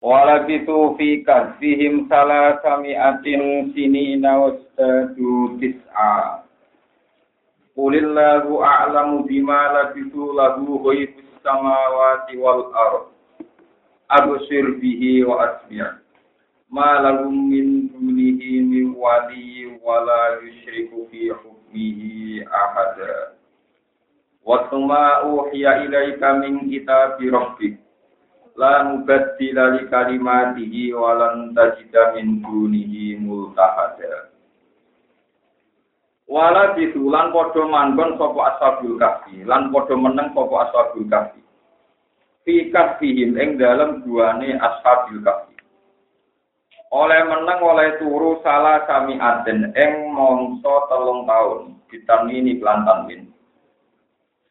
Walakitu fi kasfihim salasami'atin sinina wasdadu tis'a. Qulillahu a'lamu bima labitu lahu ghaibus samawati wal ard. Absir bihi wa asmi' ma lahum min dunihi min wali wa la yushriku fi hukmihi ahada. Wa thumma uhiya ilaika min kitabi rabbik la mubaddila li kalimatihi wa lan tajida min dunihi multahada. Wala ditulan padha manggon sapa ashabul kahfi, lan padha meneng sapa ashabul kahfi. Fi kahfihim ing dalem duane ashabul kahfi. Oleh meneng oleh turu salah kami aden ing mongso telung taun ditan ini pelantan min.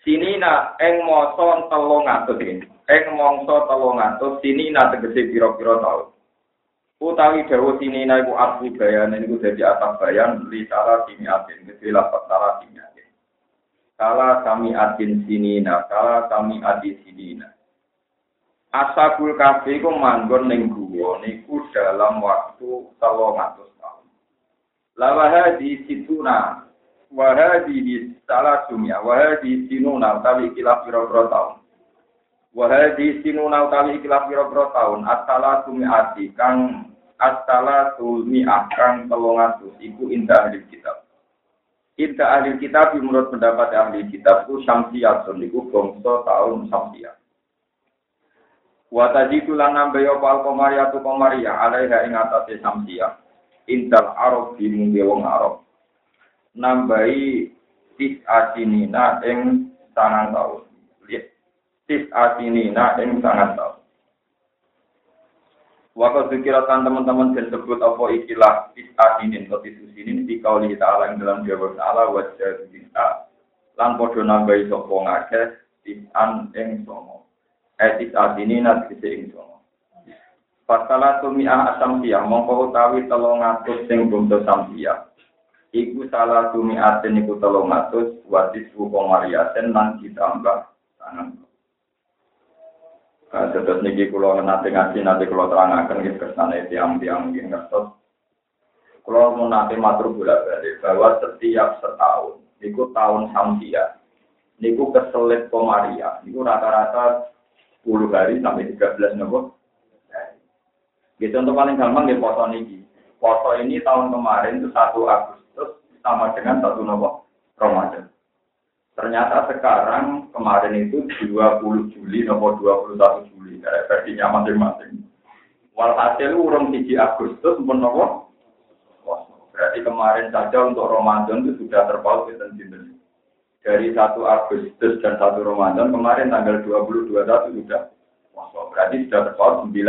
Sinina ing masa telung atus ini. Ing telung atus sinina tegese pira-pira taun. utawi dawa sinina iku arti bayan niku dadi atas bayan li salah sini atin gede lapat salah sini atin salah kami atin sinina salah kami atin sinina Asabul kafe iku manggon ning guwa niku dalam waktu 300 tahun. Lawa di situna wa hadhihi salah sumya wa hadhihi sinuna utawi kilaf pira-pira tahun. Wa hadhihi sinuna utawi kilaf pira-pira tahun asala sumi ati kang Asala tulmi akan telung atus iku indah ahli kitab. Indah ahli kitab menurut pendapat ahli kitab itu samsiatun iku bangsa tahun samsiat. Wa tajidu lan nambe ya pal komaria tu komaria alaiha ing atase samsiat. Intal arab di mungge wong arab. Nambahi tis asinina ing sangang tahun. Tis asinina ing sangang tahun. Waktu dikirakan teman-teman dan sebut apa ikilah is'adinin atau isusinin di kauli ta'ala yang dalam jawab ta'ala wajah bisa lan podo nambahi sopo ngakeh is'an ing somo eh is'adinin nanti ing somo Pasalah tumi'ah asamsiyah mongko utawi telung atus sing bumdo samsiyah Iku salah tumi'atin iku telung atus wadis wukongariaten lan ditambah tangan. Nah, terus niki kulo nanti ngaji nanti kulo terangkan gitu ke sana tiang-tiang mungkin ngertos. Kulo mau nanti matur bolak balik bahwa setiap setahun, niku tahun samsia, niku keselit komaria, niku rata-rata 10 hari sampai 13 nopo. Gitu untuk paling gampang di foto niki. Foto ini tahun kemarin itu 1 Agustus sama dengan satu nopo Ramadan. Ternyata sekarang kemarin itu 20 Juli nomor 21 Juli dari versinya masing-masing. Walhasil urung 3 Agustus pun nopo. Berarti kemarin saja untuk Ramadan itu sudah terpaut di sinten Dari 1 Agustus dan 1 Ramadan kemarin tanggal 20 21 sudah Wah, berarti sudah terpaut 9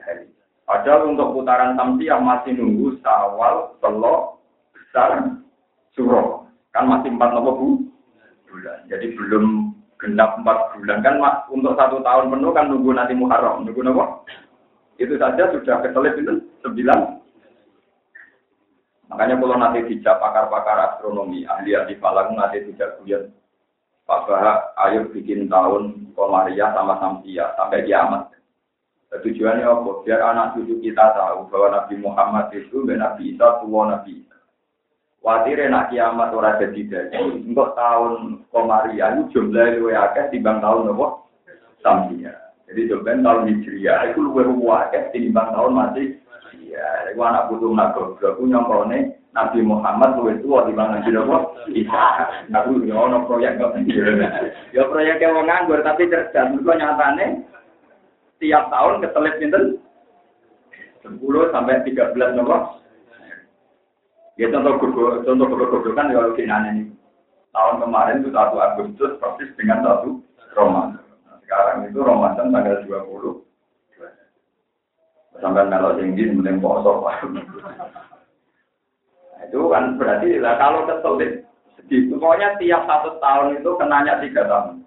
hari. Padahal untuk putaran yang masih nunggu sawal, telok, besar, suruh. Kan masih empat nopo bu? Bulan. Jadi belum genap empat bulan kan mak, untuk satu tahun penuh kan nunggu nanti Muharram, nunggu nopo. Itu saja sudah keselip itu sembilan. Makanya kalau nanti dijak pakar-pakar astronomi, ahli-ahli falak nanti dijak kuliah Pak Bahak, ayo bikin tahun Komaria sama Samsia sampai kiamat. Tujuannya apa? Biar anak cucu kita tahu bahwa Nabi Muhammad itu Nabi Isa, tua Nabi Isa. Watire nak kiamat ora jadi dadi. Untuk tahun Komaria itu jumlah luwih akeh timbang tahun nopo? Samsia. Jadi jumlah tahun Hijriah itu luwih akeh timbang tahun masih Iya, itu anak putu nak goblok ku nyongkone Nabi Muhammad luwih tua timbang Nabi nopo? Isa. Aku yo ono proyek kok. Ya proyek wong nganggur tapi cerdas. Mergo nyatane tiap tahun ketelit pinten? 10 sampai 13 nopo? Ya contoh contoh kan ya kinanya ini. Tahun kemarin itu satu Agustus persis dengan satu Ramadan. Nah, sekarang itu Ramadan tanggal 20. Sampai melo tinggi kemudian poso. Nah, itu kan berarti lah kalau kesulit segitu pokoknya tiap satu tahun itu kenanya tiga tahun.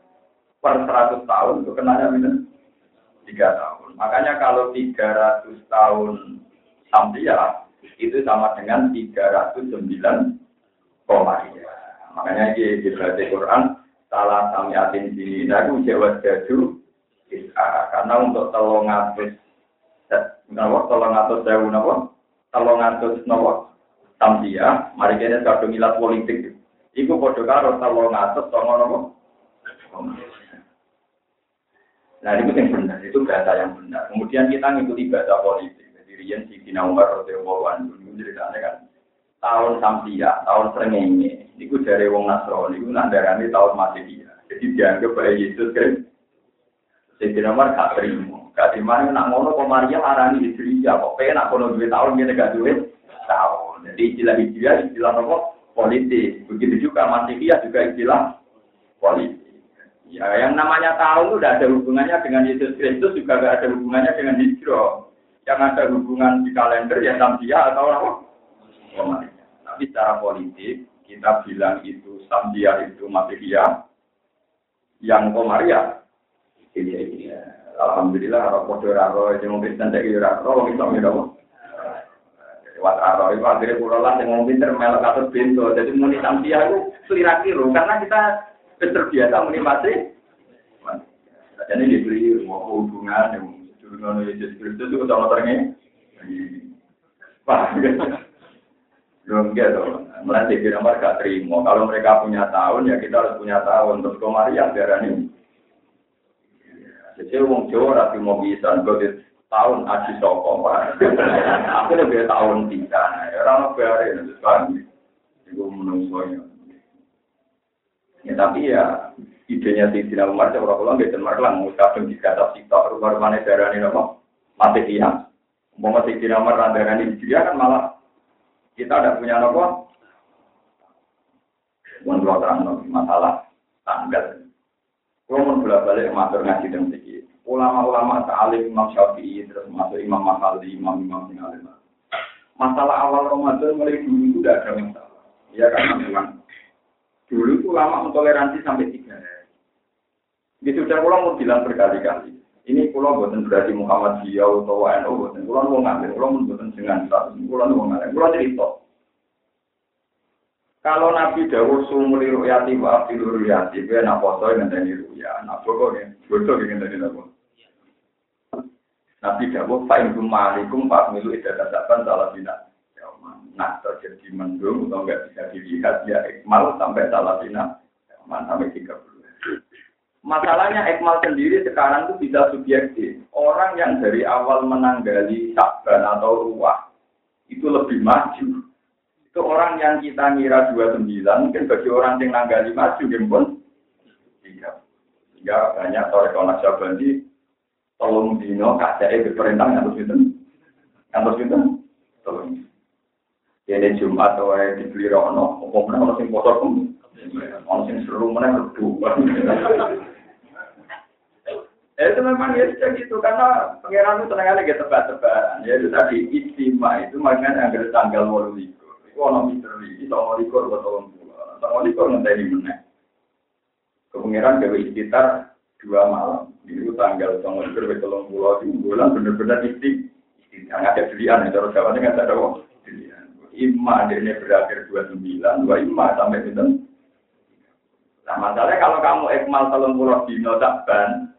Per seratus tahun itu kenanya minus tiga tahun. Makanya kalau tiga ratus tahun sampai ya itu sama dengan 309 koma Makanya di dibaca Quran salah samiatin sini aku jawab jadu karena untuk atus atas sewu napa? Telung atus napa? Tamsia, mari kene kadung ilat politik. Iku padha karo telung atus songo napa? Nah, itu yang benar, itu bahasa yang benar. Kemudian kita ngikuti bahasa politik. Rian si Tina Umar Rasulullah Anhu ceritanya kan tahun Samsia, tahun Srengenge. Itu dari Wong Nasrani, itu nandarani tahun Masedia. Jadi dianggap bahwa Yesus kan. Sayyidina Umar gak terima. Gak terima, nak ngono kok Maria marani Hijriah. Kok pengen kono duit tahun, dia gak duit tahun. Jadi istilah Hijriah, istilah apa? Politik. Begitu juga Masedia juga istilah politik. Ya, yang namanya tahun itu tidak ada hubungannya dengan Yesus Kristus, juga tidak ada hubungannya dengan hijrah. Yang ada hubungan di kalender ya Samsia atau apa? Komariah. Tapi secara politik, kita bilang itu Samsia itu Masihia, yang Komaria. Ini, ini, ya. Alhamdulillah, roh podo raro, itu mungkin tanda kira raro, Islam itu apa? Lewat raro, itu akhirnya pulau lah, yang mungkin termelok atau pintu. Jadi muni Samsia itu seliraki loh, karena kita terbiasa menikmati. Jadi diberi hubungan yang dengan Yesus Kristus itu sama terengnya. Wah, belum gitu. Melatih di nomor gak terima. Kalau mereka punya tahun ya kita harus punya tahun. Terus Maria biar ini. Jadi wong Jawa rapi mau bisa. Gue tahun aji soko. Aku lebih tahun tiga. Orang biarin. Itu menungsonya. Ya tapi ya idenya di Dina Umar saya orang ulang gitu Umar lang kadang di kata sitok rumah rumahnya darah ini apa? Mati dia. Mau mati Dina Umar darah ini dia kan malah kita ada punya apa? Menurut terang masalah tanggal. Kalau mau bolak balik matur ngaji dan sedikit ulama-ulama ta'alim Imam Syafi'i terus masuk Imam Mahali Imam Imam yang masalah awal Ramadan mulai dulu itu tidak ada masalah. Ya karena memang Dulu itu lama mentoleransi sampai tiga Itu sudah pulang mau bilang berkali-kali. Ini pulau buatan berarti Muhammad Ziyau atau WNO buatan. Pulau mau ngambil, pulau mau buatan dengan status. Pulau mau ngambil, pulau cerita. Kalau Nabi Dawud sumuli ru'yati wa afilu ru'yati, gue nak foto yang ngenteni ru'ya, nak pokok ya, bodoh yang ngenteni apa. Nabi Dawud, fa'in kumalikum fa'milu idadasaban salah bina nah terjadi mendung atau nggak bisa dilihat ya ekmal sampai salah bina sampai tiga puluh. Masalahnya ekmal sendiri sekarang itu bisa subjektif. Orang yang dari awal menanggali sakban atau ruah itu lebih maju. Itu orang yang kita ngira 29, mungkin bagi orang yang nanggali maju, pun tiga. Ya banyak kalau di tolong dino kacai berperintah terus itu, yang itu, tolong. Ini Jumat atau dibeli rono, orang sing motor pun, orang sing seru mana rebu. Eh, itu memang ya sudah gitu. Karena pangeran itu tenang aja tebak-tebakan. Ya itu tadi istimewa itu makanya agar tanggal walu likur. Itu orang misteri itu orang likur betul betul orang likur nanti mana? Kepangeran gawe sekitar dua malam. Itu tanggal tanggal likur betul pulau. Di bulan benar-benar isti yang ada pilihan. Itu harus jawabnya nggak ada wong Ima ini berakhir 29, dua ima sampai itu. Nah masalahnya kalau kamu ekmal telung puluh dino takban,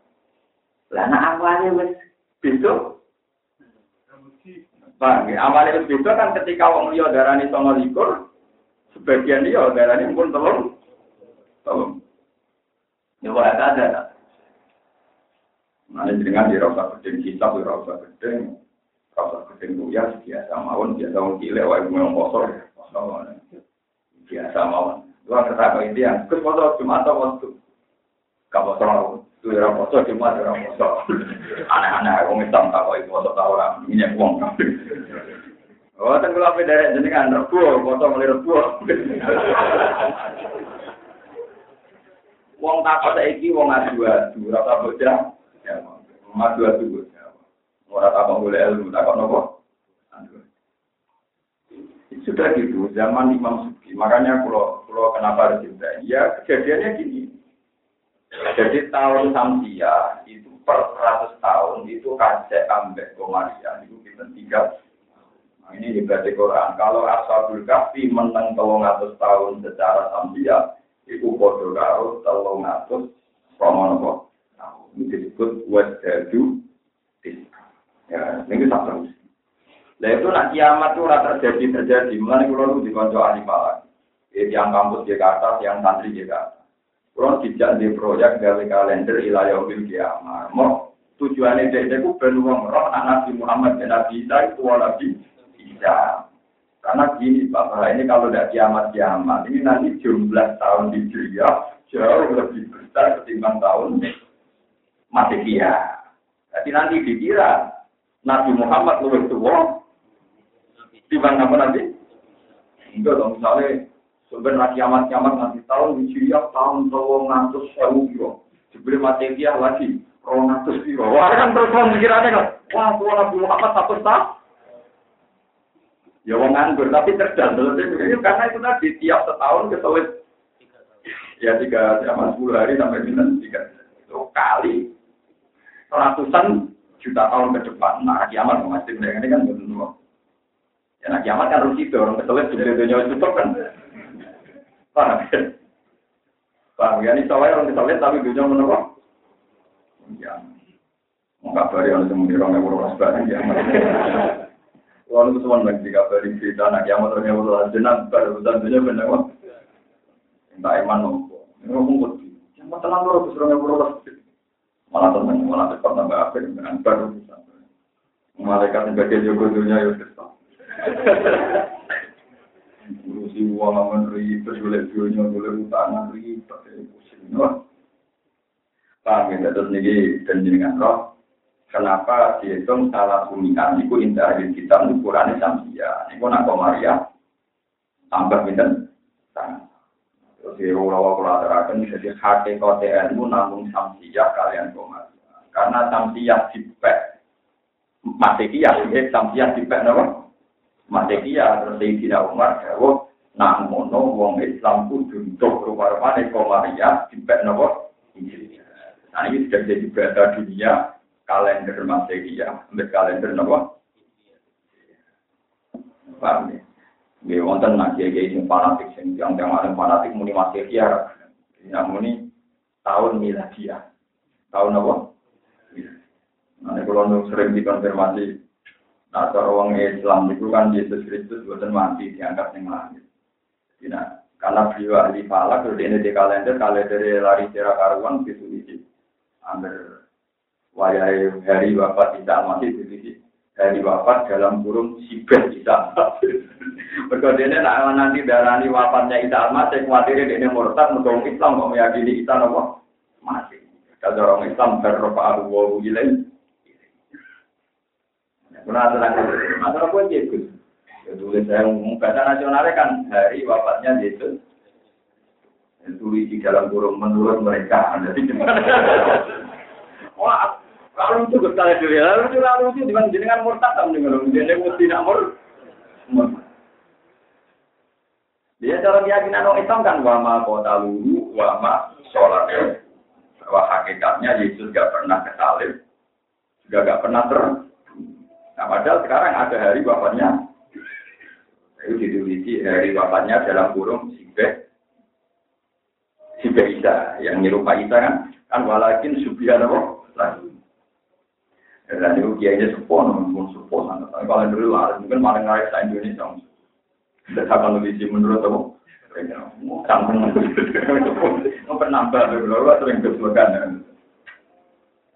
lah nah awalnya wes besok. Bang, awalnya wes besok kan ketika wong liya darani songo likur, sebagian dia darani pun telung, telung. Ya boleh ada. Nah, dengan di rasa gedeng kitab, di rasa gedeng, kalau gedeng ya biasa mawon, biasa mau gile, wae mau kosor, biasa mawon. Luar kata itu yang, foto cuma atau waktu, kalau soal itu ya foto cuma ada foto. Aneh-aneh, aku Islam tak kau foto tahu orang, minyak uang. Oh, kan kalau dari jenengan rebu, foto mulai rebu. Wong takut saiki wong adu-adu, rasa bocah, ya, adu-adu. Orang tak boleh ilmu, tak nopo. Sudah gitu, zaman Imam Suki. Makanya kalau kalau kenapa harus cinta? Ya kejadiannya gini. Jadi tahun Samsia itu per 100 tahun itu kacek ambek Komaria itu kita tiga. Nah, ini di Quran. Kalau Ashabul Kahfi menang telung atus tahun secara Samsia itu bodoh karo telung Romonopo. Nah, ini disebut wajadu Ya, ini terus. Lah itu nak kiamat itu rata terjadi terjadi. Mulai kalau di konco ahli malah. Yang kampus Jakarta, yang santri Jakarta. Kalau tidak di proyek gawe kalender ilayah bil kiamat. Mau tujuannya dia itu ben wong roh Nabi Muhammad dan Nabi Isa itu Nabi Isa. Karena gini Bapak, ini kalau tidak kiamat-kiamat, ini nanti jumlah tahun di Hijriah jauh lebih besar ketimbang tahun Masehiya. Jadi nanti dikira Nabi Muhammad lebih tua Timbang apa nanti? Enggak dong, misalnya sebenarnya kiamat-kiamat nanti tahun Hijriah tahun tahun ngatus sewu biro. Sebelum Masehiya lagi ronatus biro. Wah kan terus pikirannya kan, wah tua Nabi Muhammad satu tahun. Ya wong nganggur, tapi cerdas. Karena itu tadi tiap setahun kesulit. Ya tiga, sama sepuluh hari sampai bilang tiga. Itu kali ratusan juta tahun ke depan. Nah, kiamat masih ini kan betul. Ya, nah kiamat kan harus itu orang kesulit jadi dunia itu kan. Paham ya? Paham ya? Ini kesulit tapi dunia menurut. Ya, mau kabari orang yang mengira orang yang barang ya. Kalau itu semua lagi kabari cerita anak kiamat orang yang berlalu jenang baru tentunya benar. Entah iman nopo. Ini ngomong kodi. Yang tenang loro terus orang yang berlalu malah tenang malah cepat nambah apa dengan baru bisa. Malaikat sebagai jogo dunia ya Ngurusi uang aman ribet, boleh dunia, boleh utangan ribet, pusing. Paham ya, terus ini dan jenengan roh. Kenapa dihitung salah sumikan itu indah di kita ukurannya samsia. Ini pun aku Maria tambah minten Terus di ulawa kula aturaken jadi hati kote ilmu namun samsia kalian komaria. Karena samsia dipek Masekia, ya, samsia dipek napa? Masekia terus tidak Umar jawab, nak mono wong Islam kudu untuk rupa-rupane komaria dipek napa? Nah ini sudah jadi bahasa dunia kalender Masekia, ambil kalender napa? Paham ya? Nggih wonten nak kiai sing fanatik yang yang ada fanatik muni Masekia. Nah muni tahun miladiah. Tahun apa? Nah, kalau sering dikonfirmasi Nah, orang Islam itu kan Yesus Kristus bukan mati diangkat yang langit. Nah, karena beliau ahli falak, kalau ini di kalender, kalender lari cerah karuan gitu isi. Ambil wayai hari wafat Isa masih itu Hari wafat dalam kurung sibet Isa. Ini nak nanti darani wafatnya Isa masih khawatir ini murtad untuk Islam kok meyakini Isa nopo masih. Kalau orang Islam berrofa abu ilaih Pernah tenang Masalah pun Yesus. Tulis saya bahasa nasionalnya kan hari wafatnya Yesus. Tulis di dalam kurung menurut mereka. Jadi Wah, kalau itu kita dulu ya, lalu juga lalu itu dengan jenengan murtad tak mendengar, jadi mesti nak mur. Dia cara keyakinan orang Islam kan wama kota lulu, wama sholat. Bahwa hakikatnya Yesus gak pernah kesalib, juga gak pernah ter Nah, padahal sekarang ada hari wafatnya. Itu ditulisi hari wafatnya dalam kurung Sibeh. Sibeh Isa. Yang nyerupai Isa kan. Kan walakin subihan apa? Lagi. Dan itu kiainya sepuh, namun sepuh. Kalau dulu lah, mungkin paling ngaris di Indonesia. Tidak akan nulis menurut apa? Kampung. Mau penambah, kalau sering kesulitan.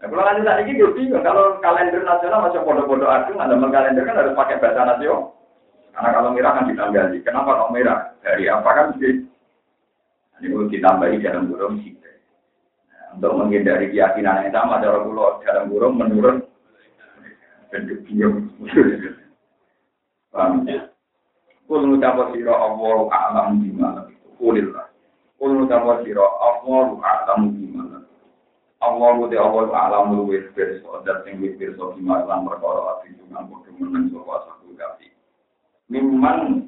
Nah, kalau nanti saat ini bingung, kalau kalender nasional masih bodoh-bodoh agung, ada kalender kan harus pakai bahasa nasional. Karena kalau merah kan ditambahi. Kenapa kok merah? Dari apa kan mesti? Ini perlu ditambahi dalam burung sih. Nah, untuk menghindari keyakinan yang sama, cara pulau dalam burung menurun bentuk bingung. Paham ya? Kul ngucapa sira Allah a'lam bima Kulillah. Kul ngucapa sira Allah a'lam bima Allah mute Allah alam lu wis pirsa dan sing wis pirsa bima lan perkara ati dengan padha meneng sapa saku kafi. Mimman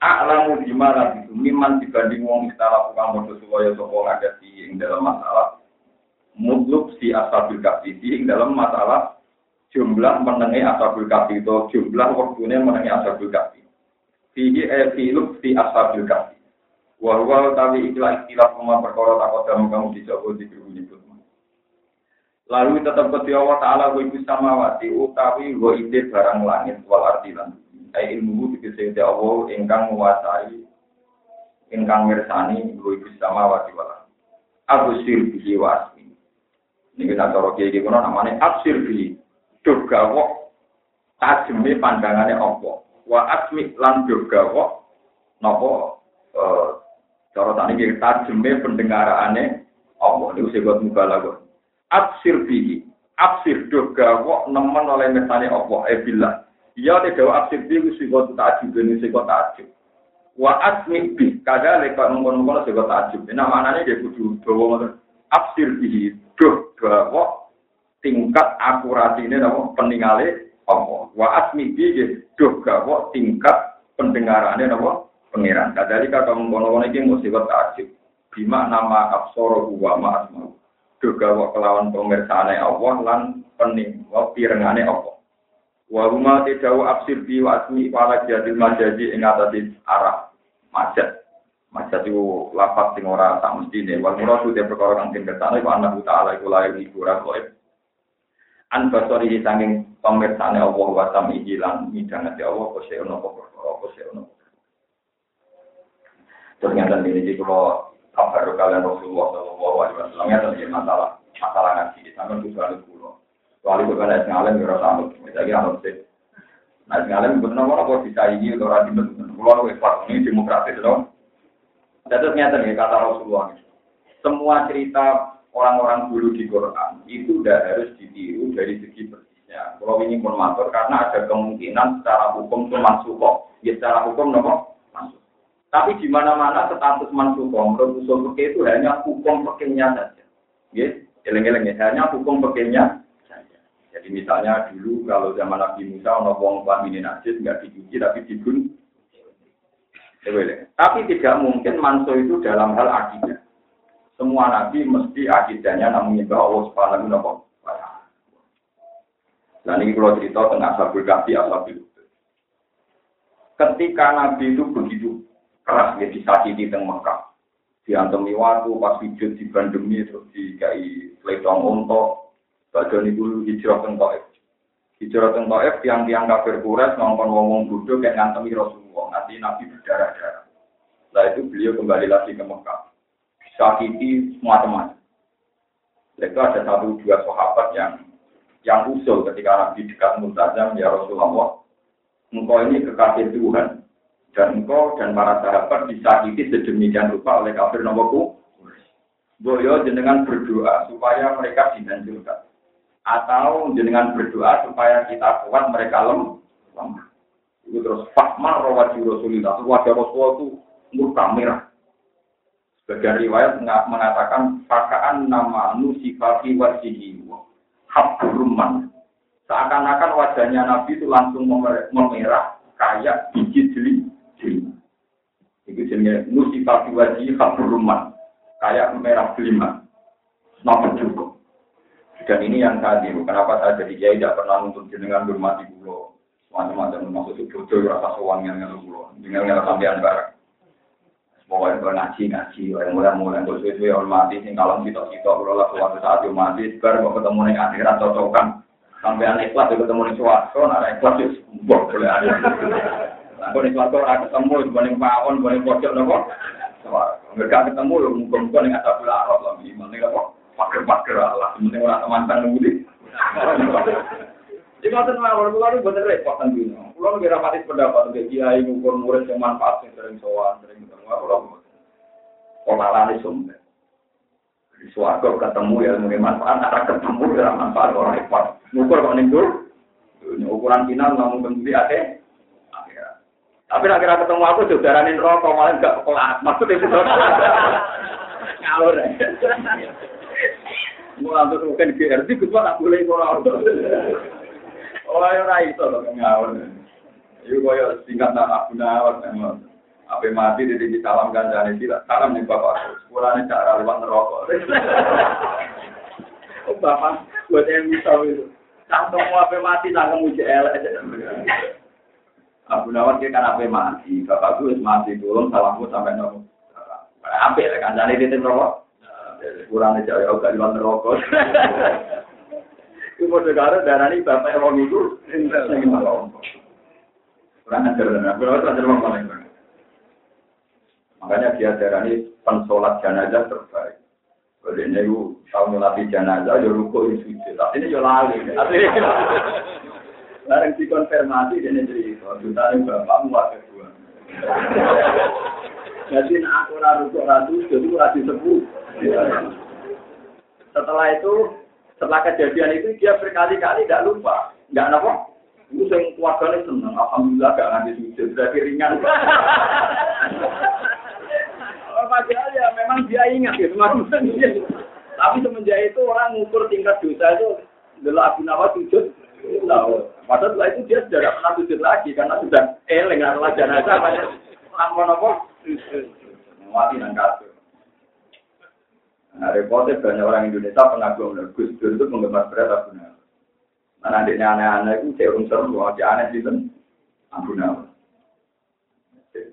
a'lamu bima itu mimman dibanding wong istilah kang padha supaya sapa ngadati ing dalam masalah mutluk si asabil kafi ing dalam masalah jumlah menengi asabil kafi itu jumlah waktunya menengi asabil kafi. Fihi e filuk si asabil kafi. Wahwa tapi ikhlas ikhlas koma perkara takut kamu dijawab di Lalu tetap ke Allah Ta'ala wa ibu samawati utawi wa ide barang langit wal ardilan. Ai ilmu dikese Allah ingkang menguasai ingkang mirsani wa ibu samawati wal Abu sir bihi wa asmi. Ini kita cara kiai kono namanya absir bihi. Dogawok tajeme pandangane Allah. Wa asmi lan dogawok napa eh cara tani tajeme pendengarane Allah niku sebut mubalaghah absir bihi. Absir do gawok nemen oleh mesane Allah e billah. Ya te gawa absir bihi sing kok takjub ben sing kok takjub wa asmi bi kada lek ngono-ngono sing kok takjub nah manane dia kudu dawa ngoten. Absir bihi do gawok tingkat akuratine napa? Peningale Allah. Wa asmi bihi do gawok tingkat pendengarane napa? Pengiran kadali kata ngono-ngono iki mesti kok takjub bima nama absoro wa ma asma'u juga wa kelawan pemirsane Allah lan pening wa pirengane Allah. Wa huma tidau absir bi wa asmi wala jadil majaji ing atase arah majat. Majat itu lapat sing ora tak mestine. Wal muradu te perkara kang den kersane wa annahu ta'ala iku layu hiburan koe. An basori sanging pemirsane Allah wa samihi lan midhangate Allah kose ono perkara ono. Ternyata ini jadi kalau kabar kalian Rasulullah Shallallahu Alaihi Wasallam ya tentang masalah masalah ngaji sampai tujuan kulo. Soalnya gue kan ngalim ya rasa anut, misalnya anut sih. Nah ngalim benar benar kok bisa ini rajin benar. Kulo lu ikhlas ini demokratis dong. Jadi ternyata nih kata Rasulullah semua cerita orang-orang dulu di Quran itu udah harus ditiru dari segi persisnya. Kalau ini pun karena ada kemungkinan secara hukum itu masuk kok. Ya secara hukum nopo masuk. Tapi di mana-mana status mansukoh menurut usul fikih itu hanya hukum fikihnya saja. Ya, eleng-eleng ya, hanya hukum fikihnya saja. Jadi misalnya dulu kalau zaman Nabi Musa ono wong ini najis nggak dicuci tapi dibun. Tapi tidak mungkin manso itu dalam hal akidah. Semua nabi mesti akidahnya namun menyembah Allah Subhanahu wa taala. Dan ini kalau cerita tentang Ashabul Kahfi, Ashabul Ketika Nabi itu begitu keras ya disakiti di Mekah. Diantemi waktu pas sujud di bandemi terus dikai ledong onto badan itu hijrah teng Taif. Hijrah teng Taif tiang-tiang kafir Quraisy ngomong ngomong bodoh kayak ngantemi Rasulullah. Nanti Nabi berdarah-darah. Setelah itu beliau kembali lagi ke Mekah. Disakiti semua-teman. Itu ada satu dua sahabat yang yang usul ketika Nabi dekat Multazam, ya Rasulullah, engkau ini kekasih Tuhan, dan engkau dan para sahabat disakiti sedemikian rupa oleh kafir nomorku. Boyo jenengan berdoa supaya mereka dihancurkan. Atau jenengan berdoa supaya kita kuat mereka lemah. Itu terus fakma rawati Rasulullah. Wajah Rasulullah itu murka merah. Sebagian riwayat mengatakan pakaan nama nusifati wasihi habruman. Seakan-akan wajahnya Nabi itu langsung memerah kayak biji jeli itu jenisnya musibah wajib rumah kayak merah kelima. Nopo cukup. Dan ini yang tadi, kenapa saya jadi kiai tidak pernah untuk jenengan bermati pulau. Macam-macam maksud itu bodoh rasa sowan yang ngelu pulau. Dengan ngelu sampean bareng. Pokoknya kalau ngaji ngaji, yang mulai-mulai untuk sesuai hormati, sing kalau kita kita kalau lah suatu saat yang mati, bar mau ketemu nih akhirat cocokan. Sampai ikhlas ketemu nih suatu, nara ikhlas ya boleh ada. Nih suatu orang ketemu, boleh pawon, boleh pojok nopo. Mereka ketemu, muka-muka pula arot lah, gimana kok pakai-pakai lah, sebenarnya orang teman teman nunggu Jadi kalau mawon keluar itu bener repot kan dulu. Kalau nggak rapati pendapat untuk kiai ngukur murid yang manfaat yang sering sowan, sering ketemu, kalau kolalan itu sumber. Di suarga ketemu ya mungkin manfaat, ada ketemu ya manfaat orang repot. Ngukur kok nih ukuran final namun bentuk ada tapi nak kira ketemu aku juga ranin rokok malah enggak kelas. Maksudnya itu ngalur. Mau langsung mungkin GRT, gue tak boleh orang. Oh, ya itu loh ngawur. Iku koyo singkat nak aku nawar memang. Apa mati di salam ganjane sila. Salam nih bapak. Sekolahnya cara lewat neraka. Oh bapak, buat yang bisa itu. Cantok mau apa mati tak kemuji elek. Abu Nawar dia kan apa mati, bapak gue mati dulu, salamku sampai nol. Ambil kan, jadi dia rokok. Kurang aja ya, gak luar rokok. Iku padha karo darani bapak sing malompo. Kurang ajar dan aku ora ajar paling Makanya dia darani pensolat jenazah terbaik. Kalau ini itu tahu ngelatih jenazah, ya ruko itu sujud. Tapi ini ya lali. Barang dikonfirmasi, ini cerita. Jutanya bapakmu wakil dua. Jadi aku rukuk ratu, jadi ora disebut. Setelah itu, setelah kejadian itu dia berkali-kali tidak lupa, nggak apa. Itu yang keluarganya senang, alhamdulillah gak nganti sujud, berarti ringan. Padahal ya memang dia ingat gitu, maksudnya. Tapi semenjak itu orang ngukur tingkat dosa itu adalah Abu Nawas sujud. Padahal setelah itu dia sudah tidak pernah sujud lagi karena sudah eleng adalah jenazah. Lampon apa? Mati nang kasur. Nah, repotnya banyak orang Indonesia pengagum Gus Dur itu penggemar berat Abu Nawas. Mana adiknya aneh-aneh itu saya unsur semua dia aneh sih kan Abu Nawas.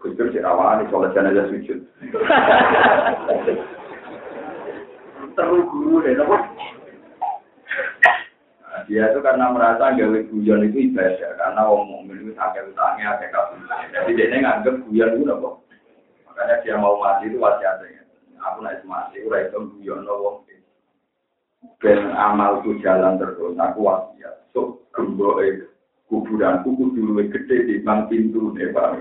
Gus Dur si rawani soal jenazah sujud. Terus guru deh, nopo. Dia itu karena merasa gawe guyon itu ibadah karena wong mukmin itu sakit utangnya akeh kabeh. Jadi dia nganggep guyon itu nopo. Makanya dia mau mati itu wasiat Aku naik mati ora iso guyon wong ben amalku jalan terus aku wasiat. So gemboke kuburanku gede di bang pintu nih Pak.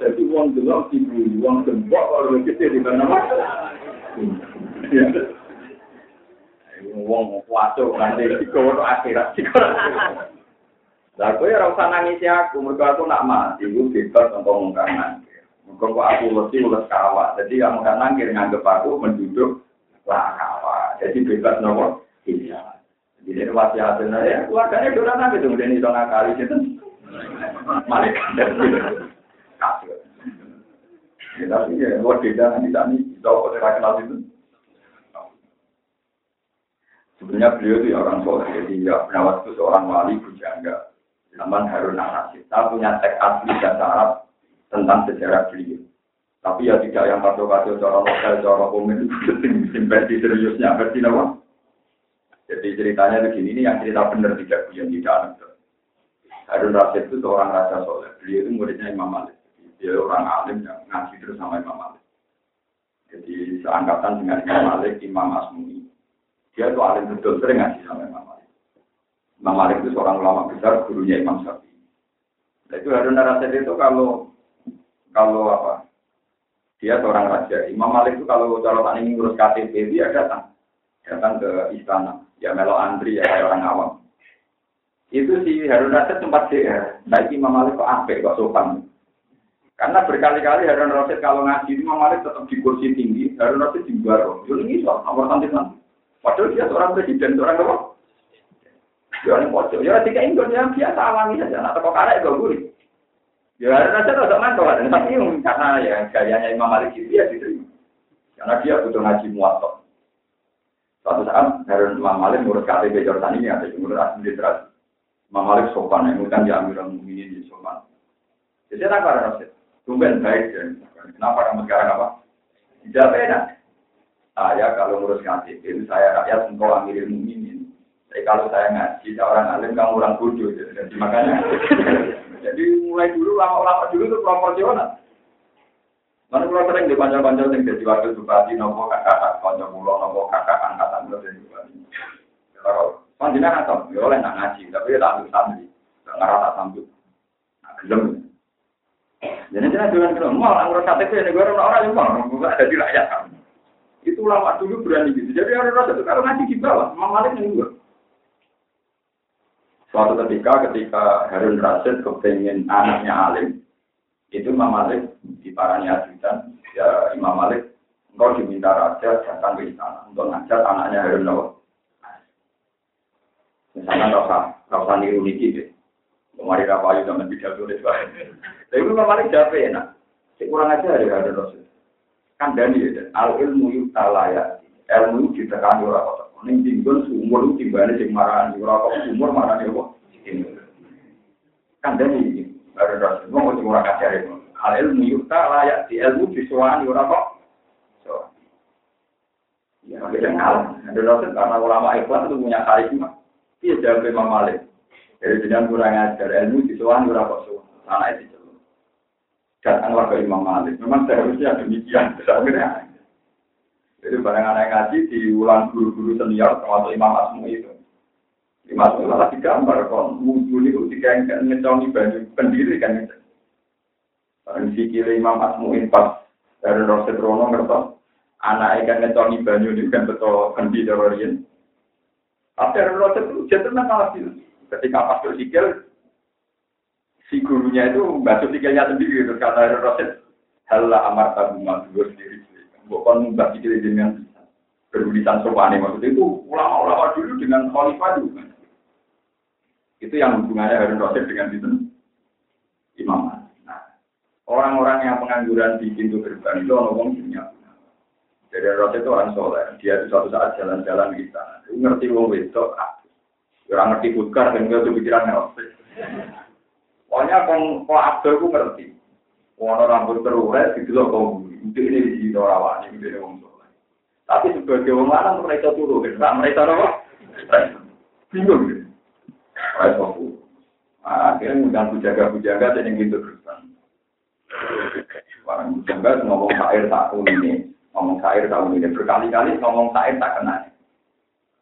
Jadi uang delok ibu uang gembok luwih gede di bang apa? Wong kuwaso nanti dikono akhirat dikono. Lah kowe ora usah nangisi aku, mergo aku nak mati iku bebas untuk ngomongkan nangkir. Mergo kok aku mesti ules kawak. Jadi kamu kan nangkir nganggep aku menduduk lah kawak. Jadi bebas nopo? Iya. Jadi ini wasiat ya keluarganya udah nanti tuh jadi itu ngakali itu. Malaikat kasih. Ya, tapi ya, luar beda nanti tadi, tahu kok kenal itu. Sebenarnya beliau itu orang soleh, jadi ya penawat itu seorang wali bujangga. Zaman Harun Nasir. Kita punya teks asli dan Arab tentang sejarah beliau. Tapi ya tidak yang kacau-kacau cara lokal, cara komen versi seriusnya, versi apa? Jadi ceritanya begini, ini yang cerita benar tidak yang tidak ada. Harun Rasid itu seorang raja soleh. Beliau itu muridnya Imam Malik. Dia orang alim yang ngaji terus sama Imam Malik. Jadi seangkatan dengan Imam Malik, Imam Asmuni, dia itu alim betul, sering ngaji sama Imam Malik. Imam Malik itu seorang ulama besar, gurunya Imam Syafi'i. Nah, itu Harun Rasid itu kalau kalau apa? Dia seorang raja. Imam Malik itu kalau cara ini ngurus KTP dia datang, datang ke istana. Ya melo antri ya kayak orang awam. Itu si Harun Rasid sempat sih, Nah, Imam Malik kok apik kok sopan. Karena berkali-kali Harun Rasid kalau ngaji Imam Malik tetap di kursi tinggi, Harun Rasid di baro. Jadi ini soal nomor nanti nanti. Padahal dia seorang presiden, seorang apa? Ya ini pojok. Ya tiga Indonesia biasa alami saja. Nah, toko karek gak gurih. Ya ada saja tidak mantap kan. Tapi karena ya gayanya Imam Malik itu ya diterima. Karena dia butuh ngaji muatok. Suatu saat Harun Imam Malik ngurus KTP ini ada ngurus asli literasi. Imam Malik sopan, yang kan ya Amirul Mukminin di sopan. Jadi apa Rasul? Tumben baik dan kenapa kamu sekarang apa? Tidak beda. Saya kalau ngurus KTP, saya rakyat engkau amiril mukminin. Tapi kalau saya ngaji, orang alim, kamu orang bodoh. Jadi makanya, jadi mulai dulu lama-lama dulu itu proporsional. Mana pulau sering di panjang-panjang yang jadi wakil bupati, nopo kakak, panjang pulau, nopo kakak, angkatan pulau jadi bupati. Kalau panjangnya atau ya oleh nak ngaji, tapi ya tak ambil santri, tak ngarah tak sambut. Nah, gelem. Jadi jangan jangan gelem, mau ngurus KTP, ini gue orang-orang yang bukan ada di rakyat kamu. Itu lama dulu berani gitu. Jadi orang rasa itu kalau ngaji di bawah, Imam Malik yang dua. Suatu ketika ketika Harun Rasid kepengen anaknya alim, itu Imam Malik di parani ajudan, ya Imam Malik engkau diminta raja datang ke istana untuk ngajar anaknya Harun Rasid. Misalnya rasa rasa niru niki deh. Kemarin apa aja zaman tidak tulis Tapi Imam Malik jawab enak. Saya kurang aja ya Harun Rasid kandani ya al ilmu yutalaya ilmu ditekani ora kok ning dinggon sumur timbane sing marani. Ora kok sumur marani kok kandani iki. Baru ras. Wong sing ora kacare al ilmu yutalaya di ilmu disuwani ora kok. So. Ya beda hal ada dosen karena ulama ikhwan itu punya karisma. Iya jawab Imam Malik. Jadi jangan kurang ajar. Ilmu di soal kurang kok. Soal. Anak itu datanglah ke Imam Malik. Memang seharusnya demikian. Akhirnya jadi barang anak ngaji diulang guru-guru senior termasuk Imam Asmu itu. Imam Asmu malah digambar kon wudhu itu tiga yang ngecongi baju pendiri kan itu. Barang sikil Imam Asmu pas dari Roset Rono ngertos anak ikan ngecongi banyu ini kan betul kendi terorin. Tapi dari Roset itu jangan kalah Ketika pas sikil si gurunya itu basuh sikilnya sendiri terus kata Roset Halla amar tabu gue sendiri. Bukan mbak pikir dengan berulisan sopan maksudnya itu ulama-ulama dulu dengan khalifah itu. Itu yang hubungannya Harun Rasid dengan itu imam nah orang-orang yang pengangguran di pintu gerbang itu orang punya jadi Rasid itu orang soleh. Dia itu suatu saat jalan-jalan di sana. Ngerti wong wedok orang ngerti bukar dan nggak pikiran Rasid pokoknya kalau Abdul itu ngerti Orang rambut terurai, itu loh kau Mungkin ini di mungkin ini soleh. Tapi sebagai orang lanang mereka turun, kan? Mereka apa? Bingung gitu. Mereka fokus. Akhirnya ngundang bujaga-bujaga dan yang gitu. Orang bujaga ngomong sair tahun ini, ngomong sair tahun ini berkali-kali ngomong sair tak kena.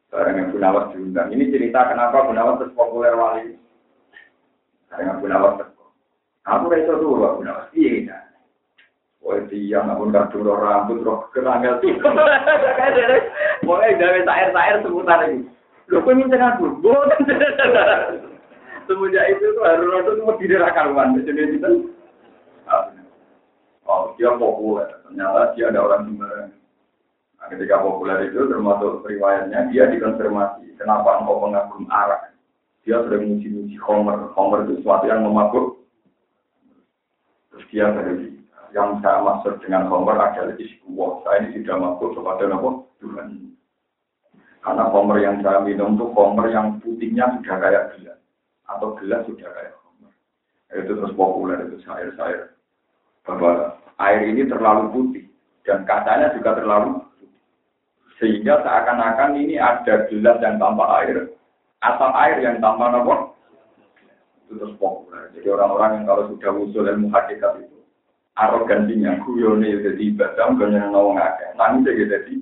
Barang yang Gunawas diundang. Ini cerita kenapa Gunawas terus populer wali. Barang yang Gunawas terus. Aku rasa dulu Gunawas. Iya, Wah dia namun kadung roh rambut roh keranggal tuh. Mulai dari tair-tair seputar ini. Lo kok minta aku? Boten. Semenjak itu tuh harus rodo tuh mau tidak karuan. Jadi itu Oh dia populer. Ternyata dia ada orang sembarangan. Nah, ketika populer itu termasuk riwayatnya dia dikonfirmasi. Kenapa engkau mengagum arak? Dia sudah muji-muji Homer. Homer itu sesuatu yang memabuk. Terus dia berhenti yang saya maksud dengan Homer adalah iskuwah. Saya ini tidak mampu kepada nama Tuhan. Karena Homer yang saya minum itu Homer yang putihnya sudah kayak gelas. Atau gelas sudah kayak Homer. Itu terus populer, itu air-air. Bahwa air ini terlalu putih. Dan kacanya juga terlalu putih. Sehingga seakan-akan ini ada gelas yang tanpa air. Atau air yang tanpa nama itu terus populer. Jadi orang-orang yang kalau sudah usul ilmu hakikat itu arogansinya guyone ya jadi ibadah gak nyeneng wong akeh. Nangis ya jadi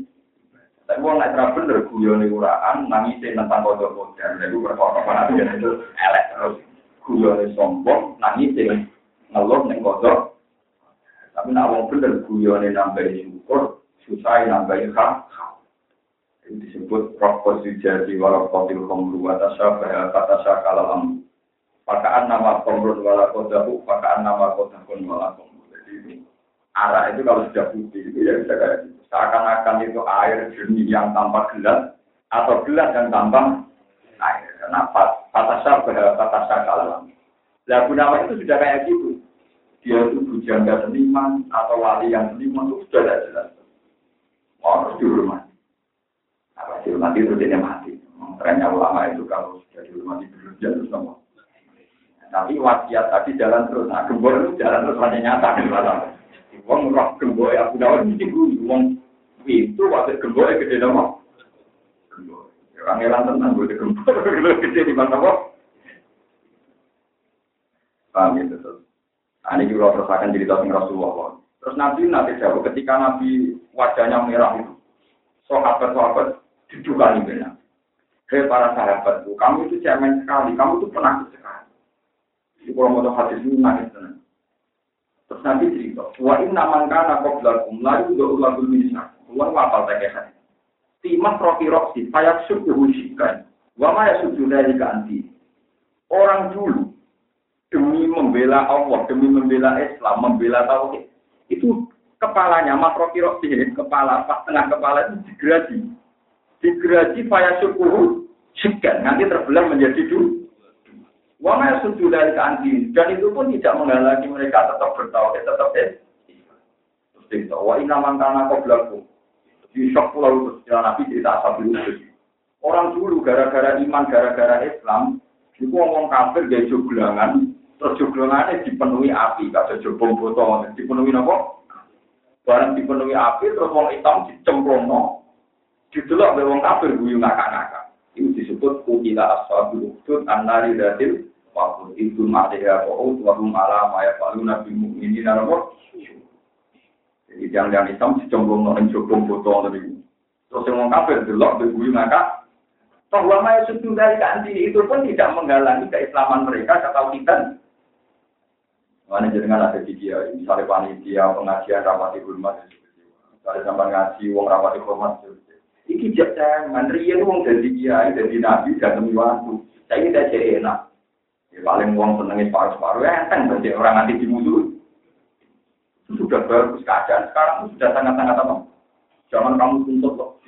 tapi wong nek ra bener guyone uraan nangis tentang kodok modern itu perkara perhatian itu elek terus. Guyone sombong nangis ngeluh ning kodok tapi nak wong bener guyone nambahin ukur susah nambahin ini disebut proporsi jadi walau kotil komru atas apa kata syakalam pakaan nama komrun wala kodahu pakaan nama kodahun wala komru ini. Arah itu kalau sudah putih itu ya bisa kayak gitu. Seakan-akan itu air jernih yang tanpa gelas atau gelas yang tanpa air. Karena patasya patasya kalam. Lah Gunawan itu sudah kayak gitu. Dia itu bujangga seniman atau wali yang seniman itu sudah jelas. Harus dihormati. Dihormati itu dia mati. Trennya ulama itu kalau sudah dihormati berlebihan terus sama. Tapi wasiat tadi jalan terus. Nah, gembor itu jalan terus hanya nyata di mana. Wong roh gembor ya udah mesti gue wong itu waktu gembor gede nama. Gembor. Orang elang tenang gue gembor gede di mana kok. Paham ya terus. Nah, ini juga akan cerita tentang Rasulullah. Terus Nabi nanti jawab ketika Nabi wajahnya merah itu. Sahabat-sahabat didukani benar. Hei para sahabatku, kamu itu cemen sekali, kamu itu penakut sekali. Di kalau mau hadis ini nangis tenang. Terus nanti cerita, wa inna man kana qablakum la yudu ulagul minsa. Keluar wapal tak hadis. Timah roki roksi, payak suku husikan. Wa ma yasudu dari ganti. Orang dulu demi membela Allah, demi membela Islam, membela tauhid, itu kepalanya mas roki roksi, kepala pas tengah kepala itu digerasi, digerasi payah suku sikan, nanti terbelah menjadi dua. Wama suju dari keanti dan itu pun tidak menghalangi mereka tetap bertauhid, tetap eh. Terus cerita, wa inna mangkana kau belaku. Di shock pulau itu Nabi cerita asal. Orang dulu gara-gara iman, gara-gara Islam, itu ngomong kafir gaya joglangan, terus joglangannya dipenuhi api, kata jobong botol, dipenuhi apa? Barang dipenuhi api, terus wong hitam dicemplong, no. Didelok be wong kafir guyu ngakak-ngakak. Itu disebut kutila ashabul ukhdud annari datil waktu itu ma'liha wa'ud wa hum ala ma yafaluna bil mu'minina nomor. Jadi jangan-jangan Islam dicombong nang jogong foto tadi. Terus yang kafir delok beguyu maka bahwa maya sudah dari kanti itu pun tidak menghalangi keislaman mereka atau kita. Mana jenengan ada di dia, misalnya panitia pengajian rapat di rumah, misalnya sampai ngaji uang rapat di rumah, iki jangan riyen wong dadi kiai dadi nabi dan demi waktu. Saya ini tidak enak. Ya, paling uang senengnya separuh-separuh ya kan berarti orang nanti dimusuh. Sudah bagus keadaan sekarang sudah sangat-sangat apa? Jangan kamu tuntut loh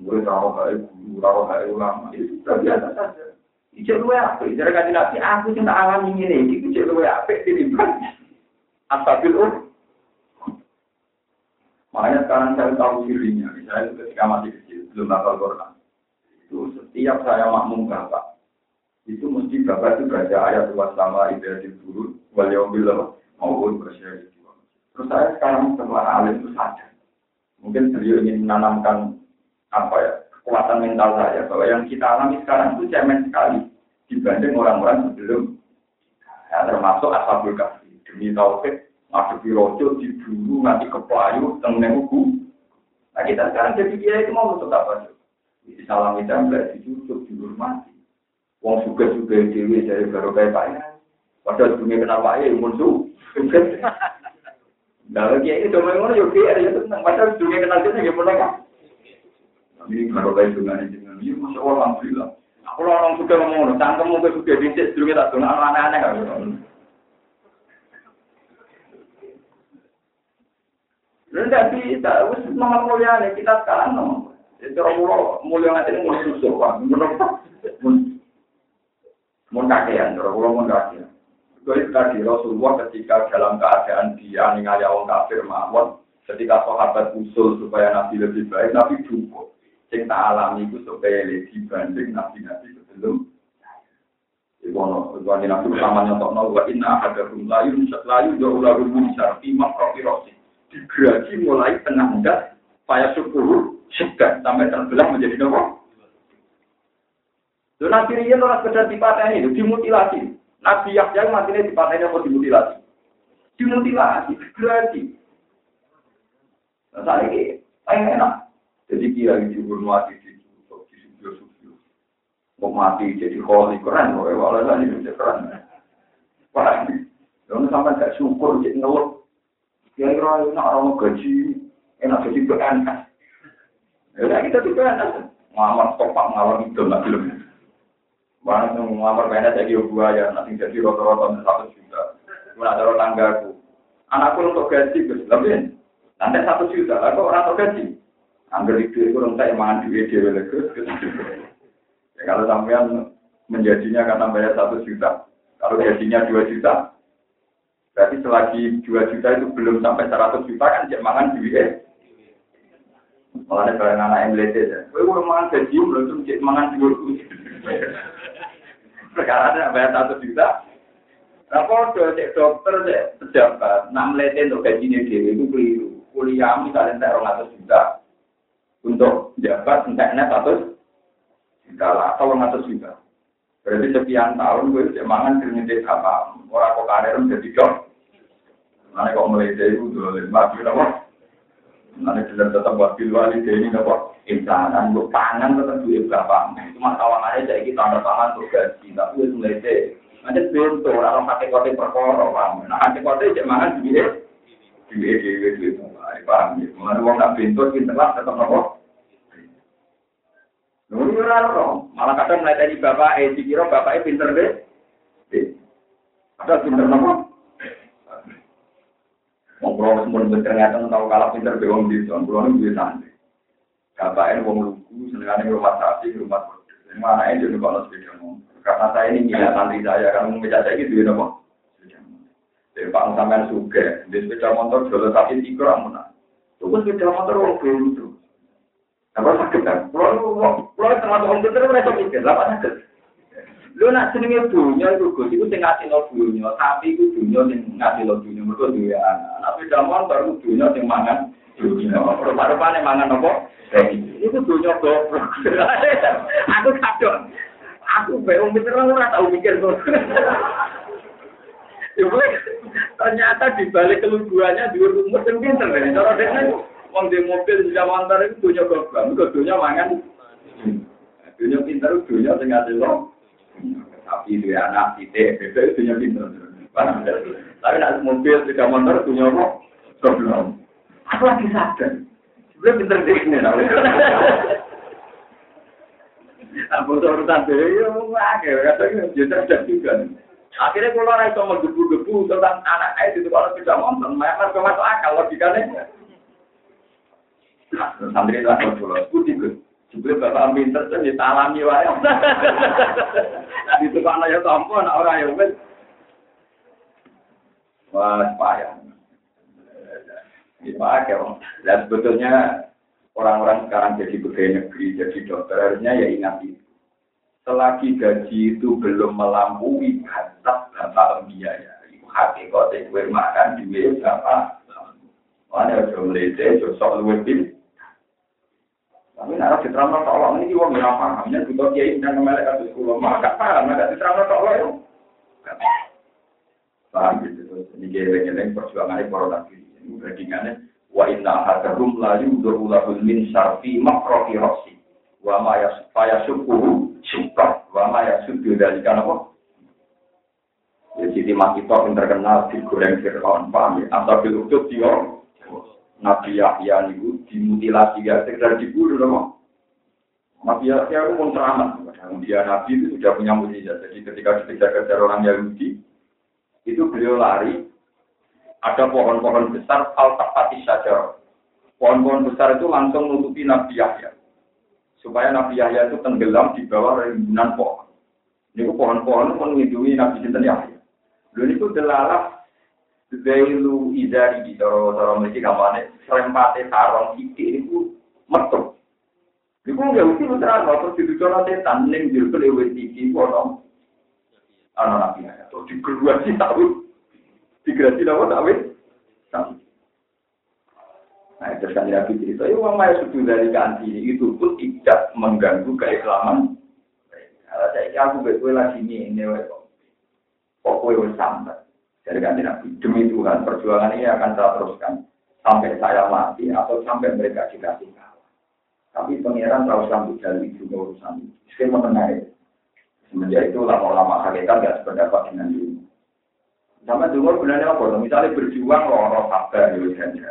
murid rawat baik guru rawat baik ulama itu sudah biasa saja Ijek luwe apa? Ijek kaji nabi, aku cinta alam ini ini, ijek luwe apa? Ur. Makanya sekarang saya tahu dirinya, misalnya ketika masih kecil, belum hafal Quran. Itu setiap saya makmum bapak, itu mesti bapak itu baca ayat luas sama ibadah turun, wal yaumil maupun bersyari. Terus saya sekarang setelah alim itu sadar. Mungkin beliau ingin menanamkan apa ya kekuatan mental saya bahwa yang kita alami sekarang itu cemen sekali dibanding orang-orang sebelum ya, termasuk asabul kasih demi tauhid ngadepi rojo diburu nanti keplayu tengene ugu nah kita sekarang jadi dia itu mau untuk apa di salam itu di dicucuk dihormati wong suka suka dewi dari baru kayak pak ya padahal dunia kenal pak ya musuh Nah, lagi itu memang yo ya tenang. Padahal dunia kenal ya mulai ini kalau kayak dengan ini dengan ini, masya Allah alhamdulillah. Aku orang suka ngomong, cangkem mungkin suka dicek, dulu kita tuh aneh-aneh kan. Dan tidak bisa, wis nomor mulia nih kita sekarang nomor. Itu orang mulia nanti ini mulai susah, pak. Mun kakean, orang pulau mun kakean. Itu tadi Rasulullah ketika dalam keadaan dia ningali orang kafir mawon, ketika sahabat usul supaya Nabi lebih baik, Nabi cukup sing tak alami itu supaya dibanding nabi-nabi sebelum Iwono, Iwono nabi utama nyontok no, wa inna ahadakum layu, layu jauh lalu bisa imam rofi. Digraji mulai tengah enggak, payah syukur, segan, sampai terbelah menjadi nopo. Dan nabi Rian orang sekedar dipateni, dimutilasi. Nabi Yahya matinya dipateni apa dimutilasi? Dimutilasi, digraji. Nah, saya ini, enak. Jadi kiai dihormati di di studio-studio. Mau mati jadi kholi keren, walau lagi jadi keren. Wah, jangan sampai gak syukur jadi ngeluh. Kiai roy nak orang gaji, enak jadi PNS. Ya kita di PNS, ngamar topak ngalor itu nggak film. Mana yang ngamar PNS jadi gua ya, nanti jadi rata-rata satu juta. Mana ada tanggaku. Anakku untuk gaji, lebih. Nanti satu juta, aku orang untuk gaji. Angger itu itu rentak mangan duit dia Ya, kalau sampean menjadinya karena bayar satu juta, kalau gajinya dua juta, berarti selagi dua juta itu belum sampai seratus juta kan cek mangan duit. Malah barang anak yang belajar ya. Gue udah mangan gaji belum tuh cek mangan duit. Sekarang ada bayar satu juta. Nah, kalau cek dokter, cek pejabat, nak melihat untuk gajinya dia itu keliru. Kuliah misalnya saya orang juta, untuk jabat enteknya satu juta lah atau satu juta. Berarti sekian tahun gue udah mangan keringet apa orang kok karir menjadi dok. Mana kok mulai itu dua lima juta apa? Mana sudah tetap buat pilwali ini apa? Insanan gue pangan tetap duit berapa? Itu masalah aja jadi kita ada pangan untuk gaji tapi itu mulai dari. Nanti bentuk orang pakai kote perkara, paham? Nah, pakai kote cek mangan duit duit duit duit paham ya mengenai uang nak pintu pinter lah tetap nopo Nuri ora malah kadang melatih bapak eh dikira bapak eh pinter deh. Ada pinter nopo? Ngobrol semua ternyata tahu kalah pinter be wong di son, kulo niku santai. Bapak eh wong lugu senengane rumah sapi, rumah Ini mana ini juga kalau sepeda Karena saya ini minat santri saya, karena mau saya gitu ya nopo. Jadi Pak sampean suge, di sepeda motor jual sapi tiga amun. Tunggu sepeda motor itu. Apa sakit kan? Pulau termasuk orang pinter mereka mikir, apa sakit? Lu nak senengnya dunia itu gue, itu sing ngasih lo dunia, tapi itu dunia sing ngasih lo dunia, mereka dunia anak. Tapi motor itu dunia sing mangan, dunia. Rupa-rupane mangan apa? Iku dunia goblok. Aku kadang aku bingung mikir ora tau mikir ternyata di balik keluguannya di rumah yang pinter. Cara dia wong di mobil di Jamantar itu dunia goblok, itu dunia mangan. Dunia pinter itu dunia sing lo. Tapi dia anak titik, bebek itu dunia pinter. Tapi nak mobil di Jamantar dunia apa? Goblok. Aku lagi sadar. Sebenarnya pinter di sini. Aku urusan dia, ya, akhirnya katanya, dia cerdas juga. Akhirnya kalau orang itu menggebu-gebu tentang anak itu kalau tidak nonton, mereka masuk akal logikanya. Santri aku pulau, putih gue. Juga bapak pinter tuh ditalami wae. Itu kan ya tampo anak orang yang wes. Wah, payah. Dipakai, dan sebetulnya orang-orang sekarang jadi pegawai negeri, jadi dokter, harusnya ya ingat itu selagi gaji itu belum melampaui batas bapak biaya, itu hakikat itu makan duit berapa? Mana ada melete, sok luwih Tapi nak diterangno tolong ini wong ora paham, yen butuh kiai dan melek kados kula, maka paham nek diterangno tolong yo. Paham gitu terus ini geleng-geleng perjuangan para nabi. Ini bandingannya wa inna hadarum la yudhuru lahul min syarfi makrofi rosi wa ma yasukuhu suka wa ma yasudu dari kan apa? Ya Siti Makito yang terkenal di goreng Fir'aun, paham ya? Asal bil dia Nabi Yahya niku dimutilasi ya sekedar dibunuh dong. Nabi Yahya itu pun teramat. Dia Nabi itu sudah punya mujizat. Jadi ketika dikejar-kejar orang Yahudi, itu beliau lari. Ada pohon-pohon besar, al-tapati saja. Pohon-pohon besar itu langsung menutupi Nabi Yahya. Supaya Nabi Yahya itu tenggelam di bawah rimbunan pohon. Ini pohon-pohon melindungi Nabi Sinten Yahya. Lalu itu delalah Zailu izari di cara-cara mesti kampanye serempate sarong iki niku metu. Iku nggak mesti putra terus didudono setan ning jero lewe iki ono ana nabi ya. Terus digerua sih tahu. Digerasi lawan tahu. Tahu. Nah, itu kan Nabi cerita, ya uang maya sudah dari ganti itu pun tidak mengganggu keislaman. Kalau saya aku betul lagi ini, ini pokoknya sampai. Dari ganti Nabi, demi Tuhan, perjuangan ini akan saya teruskan sampai saya mati atau sampai mereka dikasih kalah. Tapi pangeran tahu sambut dari juga urusan itu. Saya mengenai semenjak itu lama-lama hakikat gak sependapat dengan dulu. Sama dulu sebenarnya apa? Misalnya berjuang loro sabar ya saja.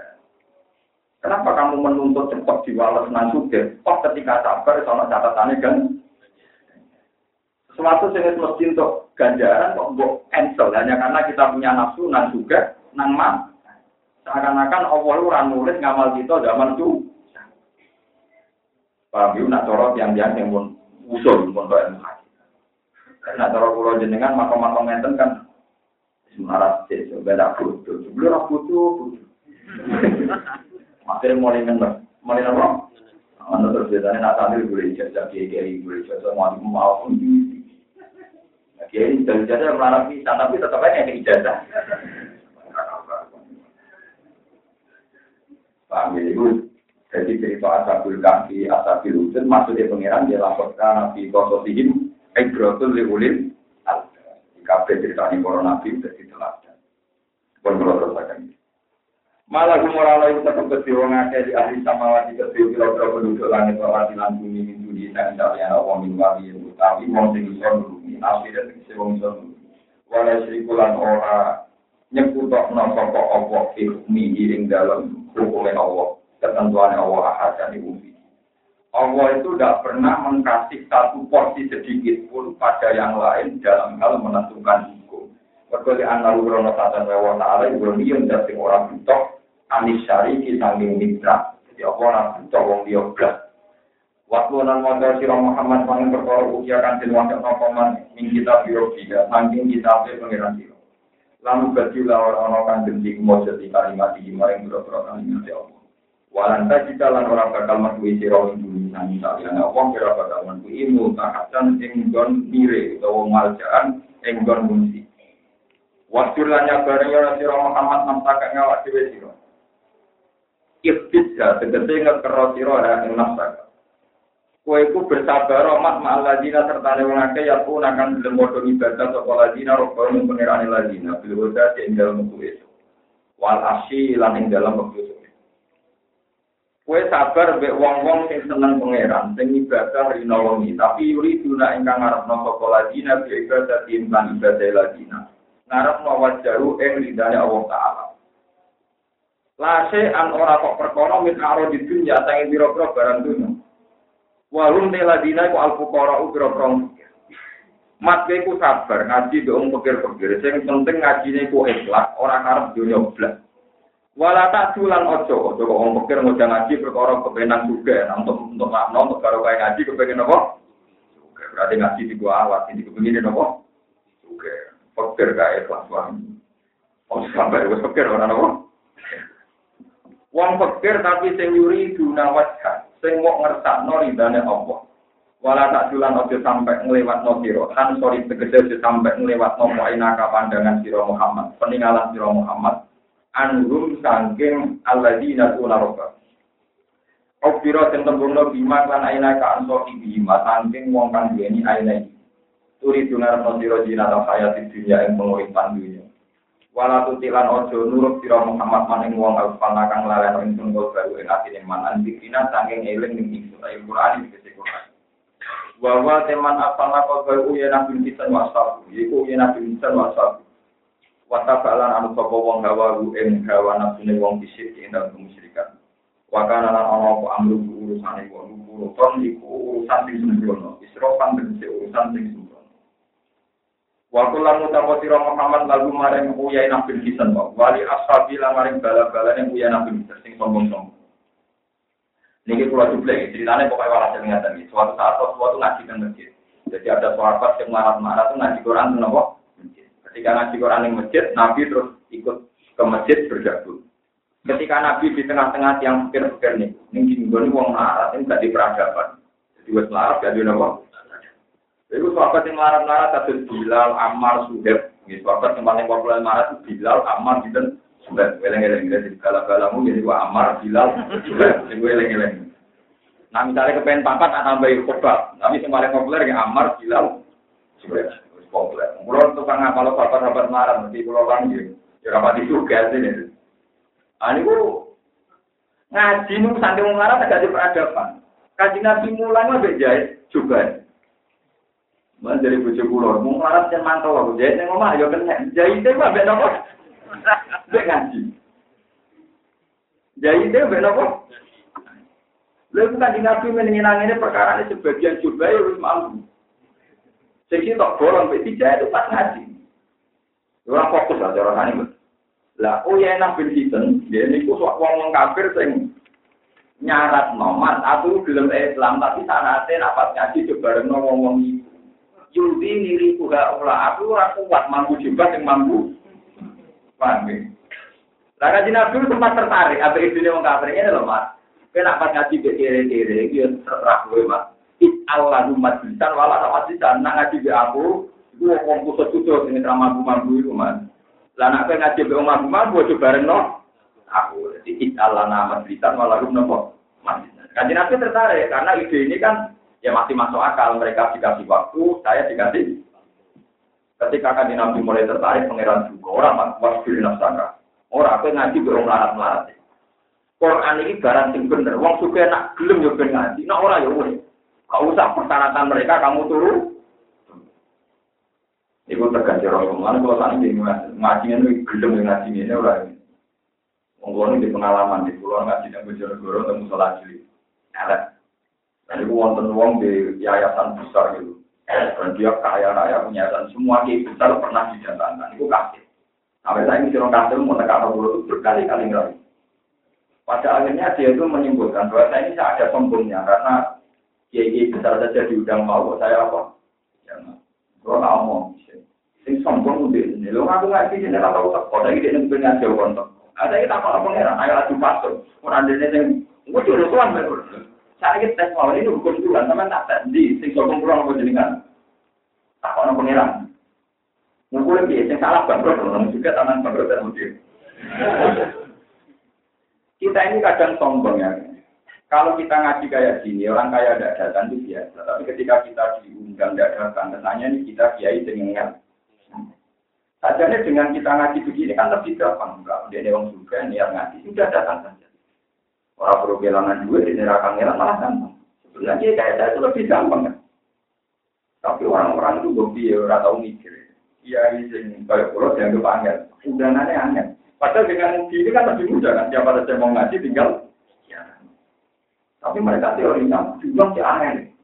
Kenapa kamu menuntut cepat diwales nan suge? Oh ketika sabar soalnya catatannya kan sesuatu yang mesti untuk ganjaran kok mbok cancel hanya karena kita punya nafsu nan juga nang man. Seakan-akan Allah ora nulis ngamal kita zaman itu. Paham yuk, nak corot yang yang yang pun usul pun ilmu Karena cara pulau jenengan makom-makom ngenten kan semarat sih, beda butuh. Sebelum aku butuh. Akhirnya mulai ngenes, mulai? Anda terus biasanya nak santri boleh ijazah, kiai kiai boleh ijazah, mau mau pun Ini dari ijazah melarang bisa, tapi tetap aja yang ijazah. Paham ya, itu jadi cerita asabul kaki, ujud, maksudnya pengiran dia laporkan nabi kososihim, ibratul liulil, di kafe cerita ini para nabi sudah diteladan. Pun terus akan Malah gumora itu tetap kecil wong akeh di ahli samawati penduduk langit lan bumi min dunia dan kalian apa min wali utawi wong sing nabi dan sing wong nulungi wala sirikulan ora nyekutokno sapa apa hukmi ing dalam hukumnya Allah ketentuan Allah ahad dan umbi Allah itu tidak pernah mengkasih satu porsi sedikit pun pada yang lain dalam hal menentukan hukum. Berkali anak urono tata wa ta'ala yang dari orang butok anis syariki sanging mitra. Jadi apa orang butuh wong dia blas. Waktu nan wanda sira Muhammad mangin perkara kan den wanda napa man ing kita biro sanging kita pe pangeran sira. Lalu lawan ana kan demi mojo di kalimat iki maring boro-boro kalimat ya Allah. Walan kita lan ora bakal metu sira ing bumi nang saliyane apa kira bakal metu ilmu tahatan ing gon mire utawa maljaan ing gon munsi. Waktu lan nyabare ya sira Muhammad namtaka ngawak dhewe sira. Iftidha, tegese ngekero sira ya ing. Kowe iku bersabar rahmat ma'al ladina serta wong akeh ya pun akan gelem padha ibadah sapa ladina robbal ning pangerane ladina bil huda ing dalem wektu itu. Wal asyi lan ing dalem wektu itu. Kowe sabar mbek wong-wong sing seneng pangeran, sing ibadah rina wengi, tapi yuri duna ingkang ngarepno sapa ladina bi ibadah timban ibadah ladina. Ngarepno wajahu ing ridane Allah taala. Lase an ora kok perkara min aro di dunya tangi biro-biro barang dunya. Walum te ladina iku al fuqara biro-biro Mat ku sabar ngaji dong pikir-pikir sing penting ngajine ku ikhlas ora karep dunya blas. Wala tak dulan ojo, kok wong pikir ngoja ngaji perkara kepenan juga untuk untuk makna untuk karo kaya ngaji kepengen apa? Juga berarti ngaji di gua awat ini kepengin apa? Juga pikir kaya ikhlas wae. Oh sampai wis pikir ora apa? Wong pikir tapi sing yuri guna wajah, sing mau ngersakno ridane Allah. Wala tak dulan ojo sampai ngelewatno sira. Kan sorry tegese ojo sampai ngelewatno mu'inaka pandangan sira Muhammad, peninggalan sira Muhammad. Anhum sangking alladzina tuna roba. Obiro sing tembungno bima lan ainaka anso bima sangking wong kang duweni aina iki. Turi dunar no sira jina ta hayat dunya ing penguripan dunya. Wala tutilan ojo nurut sira Muhammad maning wong alfana kang lalen ing tunggal baru ing atine man andikina saking eling ning ingsun ayo Quran iki kese Quran. Wa wa teman afana kok baru ya nabi kita wasab iku ya nabi kita wasab wa tabalan anu sapa wong hawa ing hawa wong bisik ing dalem kemusyrikan. Wa kana lan ana apa amru urusane wong urusan iku urusan sing sembrono. Isrofan tegese urusan sing Waktu lamu tapo siro Muhammad lagu maring uyai nabi kisan kok. Wali ashabi lah maring bala-bala yang uyai nabi kisan sing sombong-sombong. Niki pulau juga ceritanya pokoknya walhasil ingatan ini. Suatu saat suatu ngaji kan masjid. Jadi ada sahabat yang marah-marah tuh ngaji Quran kenapa? Masjid. Ketika ngaji Quran di masjid, Nabi terus ikut ke masjid bergabung. Ketika Nabi di tengah-tengah yang pikir-pikir nih, ini gini gue nih uang marah, ini gak peradaban. Jadi gue selaras gak di Itu sahabat yang marah-marah kados Bilal, Ammar, Suhaib. Ini sahabat yang paling populer marah itu Bilal, Ammar, gitu. Suhaib, weleng-weleng. Jadi gala-galamu jadi Ammar, Bilal, Suhaib. Jadi weleng-weleng. Nah misalnya kepengen papat, tak tambahin khutbah. Tapi yang paling populer yang Ammar, Bilal, Suhaib. Populer. Pulau tukang ngapal sahabat-sahabat marah, nanti pulau lanjut. Ya rapat itu juga sini. Ah ini ngaji nu sampai mau marah agak di peradaban. Kaji nabi juga. Mana dari mau larat yang mantau aku jahit yang ngomong, ayo kena jahit itu mbak nopo, mbak ngaji. Jahit itu mbak nopo. Lalu kan di nabi menyenang ini perkara ini sebagian juga ya harus mampu. Seksi tak bolong, mbak tiga itu pas ngaji. Fokus lah cara ini. Lah, oh ya enak bin Hiten, dia ini kok wong kafir sing nyarat nomad atau belum Islam tapi sanate napas ngaji coba ngomong itu. Yudi niri kuha ula aku ora kuat mampu juga yang mampu. Paham ya? Lah kaji Nabi sempat tertarik, apa itu dia mengkafir ini loh mas. Kena pas ngaji be kere-kere, dia terserah gue mas. Allah umat bisa, wala sama bisa, nak ngaji be aku, gue ngomong kusut kusut ini sama mampu mampu itu mas. Lah nak ngaji be mampu mampu, gue bareng no. Aku, jadi Allah nama bisa, wala rum nopo. Kaji Nabi tertarik, karena ide ini kan ya masih masuk akal mereka dikasih waktu, saya dikasih. Ketika kan Nabi mulai tertarik pangeran juga orang mas pilih nafsaka. Orang apa ngaji berong larat larat. Quran ini barang sing bener. Wong suka nak gelem yo ben ngaji. Nak ora yo wis. Kau usah persyaratan mereka kamu turun. Ibu terganti Rasulullah. Kalau tadi ngaji ini gelem ngaji ini orang. Wong di pengalaman di pulau ngaji dan Bojonegoro temu salat cilik. Ada dan itu wonten wong di yayasan besar gitu. Dan dia kaya raya punya yayasan semua ki besar pernah didatangkan. Itu kasih. Sampai saya ini orang kasih mau tekan itu berkali-kali kali. Pada akhirnya dia itu menyimpulkan bahwa saya ini ada sombongnya karena kiai besar saja diundang mau saya apa? Ya, kalau nggak mau, sing sombong udah ini. Lo ngaku ngaji sini nggak tahu tak. Kalau ini punya jauh kontak. Ada kita apa pangeran? Ayo adu pastor. Orang dia yang gue jodoh tuan saya ini tes mau ini hukum Tuhan, sama tak tes di sing sokong pulang apa jenengan. Tak kau pengiran. Ngukur lagi, yang salah bangkrut, orang juga tangan bangkrut dan mungkin. Kita ini kadang sombong ya. Kalau kita ngaji kayak gini, orang kaya tidak datang itu biasa. Tapi ketika kita diundang tidak datang, tentunya ini kita kiai dengan Sajanya dengan kita ngaji begini kan lebih gampang. Enggak, dia orang juga niat ngaji, sudah datang saja. Orang perlu kehilangan duit, di neraka ngelang malah gampang. Sebenarnya kayak saya itu lebih gampang kan. Tapi orang-orang itu gue ya orang tahu mikir. Iya, ini kayak pulau yang gue panggil. Undangannya aneh. Padahal dengan ini kan lebih mudah kan. Siapa saja mau ngaji tinggal. Ya. Tapi mereka teorinya juga sih aneh.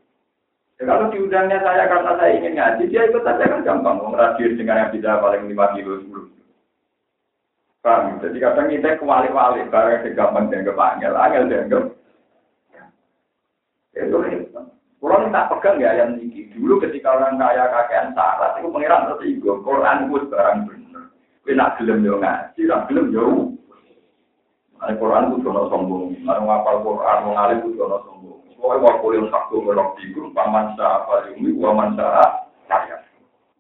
Ya, kalau diundangnya saya karena saya ingin ngaji, dia ikut saja kan gampang. Mau ngeradir dengan yang bisa paling lima kilo sepuluh. Paham? Jadi kadang kita kewali-wali, barang segampang dan kepanggil, angel dan ke. Itu hebat. Kalau tak pegang ya yang ini. Dulu ketika orang kaya kakean syarat, itu pengiran tertigo. Quran itu barang bener. Kau nak gelem yo ngaji, nak gelem yo. Al Quran itu jono sombong. Mau ngapal Quran, mau ngalim itu jono sombong. Pokoknya mau kuliah satu melok tidur, paman sah apa ini, paman sah.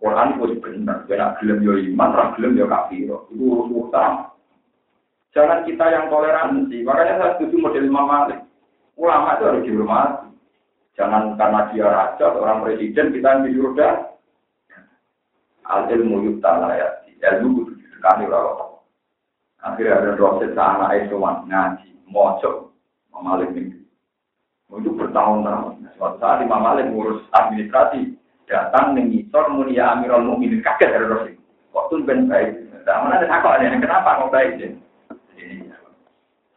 Quran itu benar. Nak gelem yo iman, nak gelem yo kafir. Itu utama. Jangan kita yang toleransi. Makanya saya setuju model Imam Malik. Ulama itu harus dihormati. Jangan karena dia raja, orang presiden, kita yang di surga. Al-ilmu yukta ya. Ilmu kudu didekani orang Akhirnya ada dosen sana Esowan ngaji, mojok, memalik mimpi. Itu bertahun-tahun. Suatu saat Imam Malik ngurus administrasi, datang mengisor mulia Amirul Mukminin kaget dari dosen. Waktu ben baik. Nah, mana ada takut ada kenapa mau baik sih?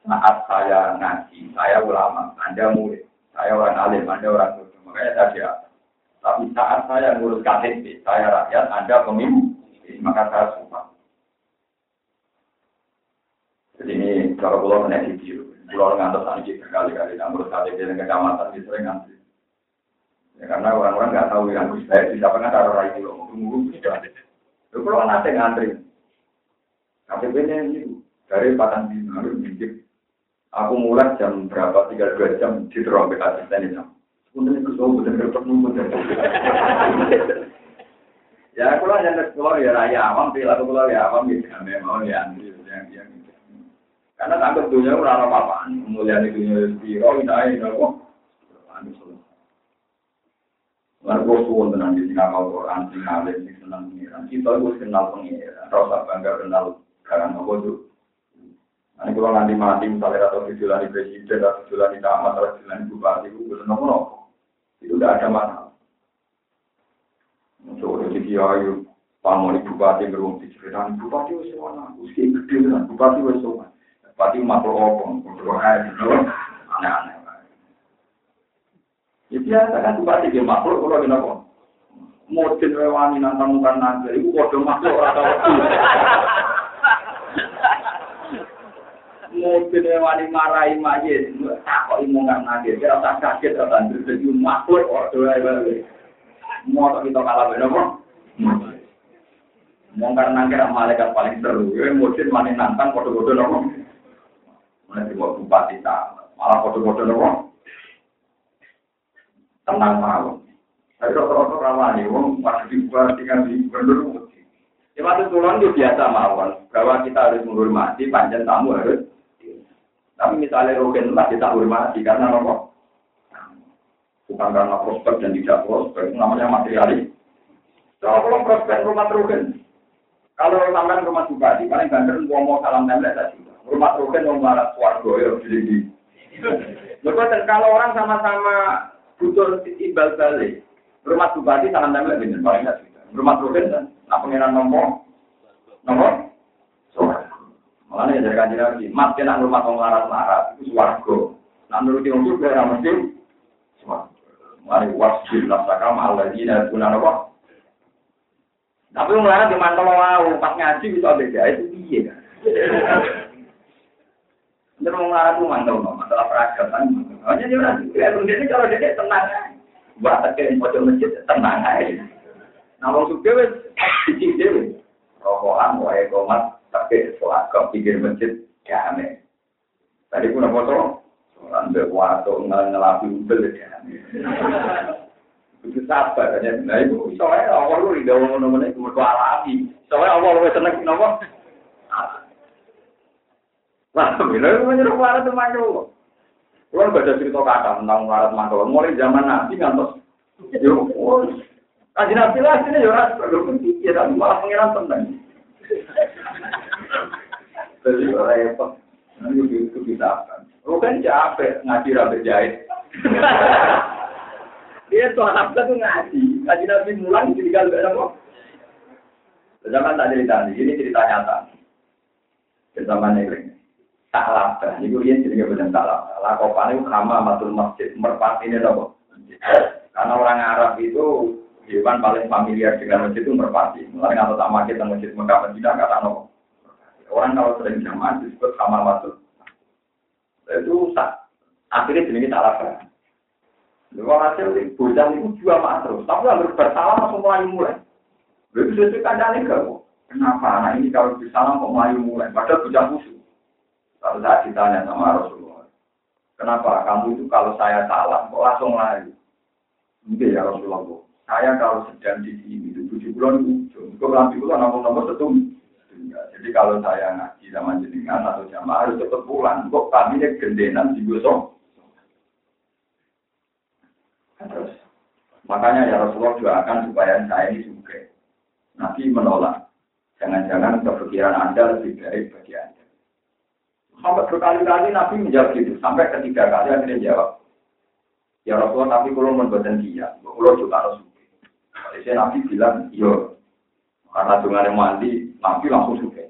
Saat saya ngaji, saya ulama, Anda murid. Saya orang alim, Anda orang bodoh. Makanya siap. Tapi saat saya ngurus KTP, saya rakyat, Anda pemimpin. Maka saya sumpah. Jadi ini kalau pulau kena video, pulau ngantar sanji berkali-kali, ngurus KTP dan kecamatan sering ngantri. Ya, karena orang-orang nggak tahu yang bayar, bisa pernah taruh rai pulau, tunggu tidak. Itu pulau nanti ngantri. KTP-nya ini dari Patang Bima, harus Aku mulai jam berapa, tiga dua jam di terompet asisten itu. Kemudian itu semua benar benar nunggu Ya, kalau yang keluar ya raya awam, perilaku keluar ya awam, ya memang ya yang yang karena takut dunia ora apa-apa, mulia di dunia biro, ini nopo. Lalu suwon tenan di sini kapal Quran, sing alim, sing senang pengiran. Kita itu kenal pengiran, rasa bangga kenal karena apa tuh. Nanti kalau nanti mati misalnya atau di presiden atau di camat atau di bupati itu belum nopo itu tidak ada masalah. Untuk jadi kiai pamoni bupati beruang diceritakan bupati wes mana, usia gede kan bupati wes mana, bupati makhluk opong, berdoa itu aneh-aneh. Ya biasa kan bupati dia makhluk kalau dia nopo. Modin wewani nantang mukan naga, itu kode makhluk atau mungkin wani marai mayit tak kok imu nggak ngaget kira tak kaget bantu jadi makhluk kok doa itu mau kita kalah beda kok mau karena kira malaikat paling seru ya mungkin mani nantang foto-foto nopo mana sih mau bupati tak malah foto-foto nopo tenang malu tapi rata-rata ramai wong pas dibuat di gubernur Ya, waktu turun itu biasa mawon bahwa kita harus menghormati panjang tamu harus tapi misalnya rogen lah kita hormati karena apa? Bukan karena prospek dan tidak prospek, namanya materialis. Kalau prospek rumah rogen, kalau sampai rumah bupati, paling banter mau salam tembak tadi. Rumah rogen mau marah suarga ya, jadi Lepas kalau orang sama-sama butuh ibal balik, rumah bupati salam tembak bener paling tidak Rumah rogen kan, nah pengiran nomor, nomor, Makanya dari kanji nabi, mat kena rumah orang larat-larat, itu suarga. Nah, menurut yang juga yang mesti, suarga. Mari wasjid nafsaka ma'ala dina guna apa? Tapi mulai di mantel mau pas ngaji bisa beda itu iya. Jadi mau ngarap tuh mantel no, masalah peragatan. Hanya dia orang dia ini kalau dia tenang Buat tekan pojok masjid tenang aja. Nah, suka wes. Rokokan, wae komat, tapi kau pikir masjid, ya. Tadi pun apa tuh? Ambil waktu ngelapi ubel ya. Itu sabar aja. Nah itu soalnya awal lu tidak mau itu alami. Soalnya awal lu seneng kenapa? Wah, bener menyuruh melarat itu mantul. Kalau gak ada cerita kata tentang melarat mantul, mulai zaman Nabi ngantos. Yo, kaji Nabi lah sini yo ras berpikir, tapi malah pengiran tenang. Jadi repot. Nanti itu kita akan. Lo kan capek ngaji rapi jahit. Dia tuh anak tuh ngaji, ngaji Nabi mulang tinggal gak ada Zaman tak cerita ini cerita nyata. Zaman ini tak labah. Ini dia jadi benar tak labah. Lakopan itu kama matul masjid. Merpati ini apa? Karena orang Arab itu hewan paling familiar dengan masjid itu merpati. Mulai nggak tahu kita masjid Mekah Madinah kata no. Orang kalau sering jamaah disebut kama matul. Itu tak. Akhirnya jadi tak labah. Lalu hasil bujang itu juga mak terus. Tapi harus bersalah langsung mulai mulai. Lalu sesuai kandangnya kamu. Kenapa anak ini kalau bersalah kok mulai mulai? Padahal bujang khusus. Lalu saya ditanya sama Rasulullah, kenapa kamu itu kalau saya salah kok langsung lari? Mungkin ya Rasulullah, saya kalau sedang di sini itu tujuh bulan ujung, kok nanti bulan nomor-nomor setum. Jadi kalau saya ngaji sama jenengan atau jamaah harus cepat pulang, kok kami gendenan di gosong. Terus, makanya ya Rasulullah doakan supaya saya ini juga. Nabi menolak. Jangan-jangan kepikiran Anda lebih baik bagi Anda. Sampai berkali-kali Nabi menjawab gitu. Sampai ketiga kali akhirnya jawab. Ya Rasulullah, tapi kalau membuatkan dia, kalau juga harus Jadi Nabi bilang, iya. Karena dengan mandi, Nabi langsung suka.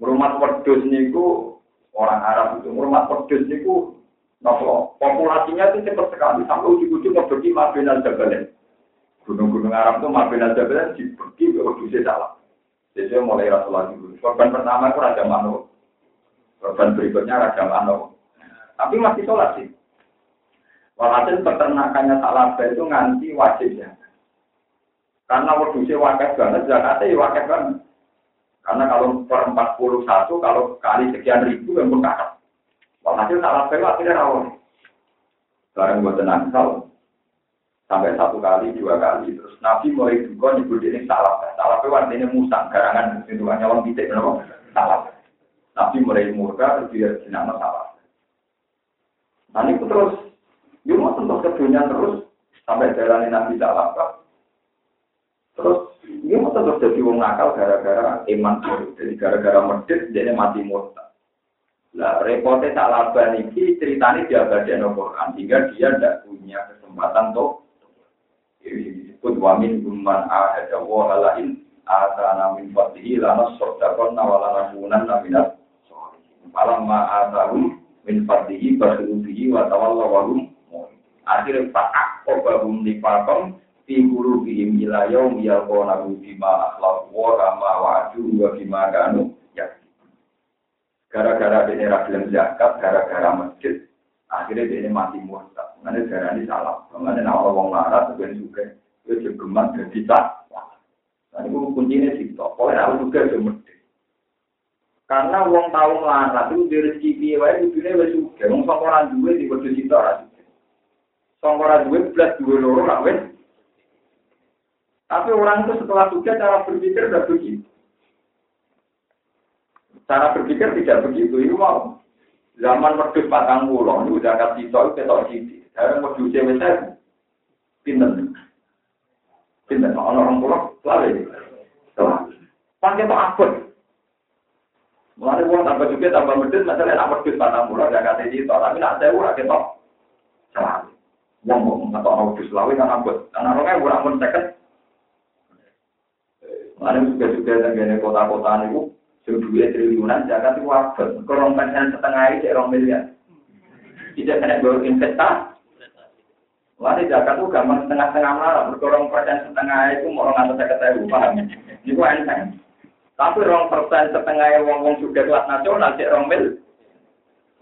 Rumah pedus niku orang Arab itu, rumah pedus niku nopo populasinya itu cepat sekali sampai ujung-ujung pergi Mabin al Jabalen. Gunung-gunung Arab itu Mabin al Jabalen dibagi ke Udusnya salah. Jadi mulai Rasulullah itu. Korban pertama itu Raja Manu. Korban berikutnya Raja Mano. Tapi masih sholat sih. Walhasil peternakannya salah itu nganti wajib ya. Karena wedusnya wakil banget, zakatnya ya wakil banget. Karena kalau per 41, kalau kali sekian ribu yang berkakak. Walhasil salah itu akhirnya rawon. Barang buat tenang, sampai satu kali, dua kali. Terus Nabi mulai juga nyebut ini salah. Itu artinya musang, garangan itu hanya orang titik, salah. Nabi mulai murka, terus dia tidak masalah. Nah itu terus, dia mau tentu kedunya terus, sampai jalan Nabi tak Terus, dia mau tentu jadi wong nakal gara-gara iman Jadi gara-gara medit, dia mati murtad. Nah, repotnya tak laba ini ceritanya dia baca Quran, sehingga dia tidak punya kesempatan. Ini disebut wamin guman ahada wa halain asana min fadlihi lana sodakon nawalana kunan naminat Malam ma'atahu min fadlihi basiru bihi wa tawalla wa hum akhirnya fa'ak kobahum nifakom fi qulubihim ila yaum yalqawnahu bima akhlaq wa kama wa'adu wa bima kanu gara-gara dia rakyat zakat gara-gara masjid. Akhirnya dia mati murtad. Mana gara ini salah. Mana nama wong larat sebenarnya juga. Itu juga jadi tak. Nah, itu kuncinya sih, pokoknya aku juga cuma karena wong tahu melarat itu dari rezeki piye wae kudune wis sugih. Wong sapa ora duwe di bodo sita ora. Sapa ora duwe blas loro ra. Tapi orang itu setelah sugih cara berpikir udah begitu. Cara berpikir tidak begitu. Itu mau zaman wedhus patang pulau itu udah sita itu ketok sithik. Sekarang wedhus wis pinten. Pinten orang pulau selalu. Pakai apa? Mulai uang tambah juga tambah medit, masalah nak medit batang murah gak kata itu, tapi nak saya urah ketok. Salah. Uang mau atau mau medit selawi kan abot. Karena orangnya urah pun seket. Mulai juga juga dengan kota-kota itu, sebuah triliunan zakat itu abot. Kurang pensiun setengah itu orang miliar. Tidak kena baru investasi. Mulai zakat itu gampang setengah-setengah malah, persen setengah itu mau orang atau saya ketahui paham. Ini kok enteng. Tapi rong persen setengah wong wong sudah kelas nasional cek rong mil.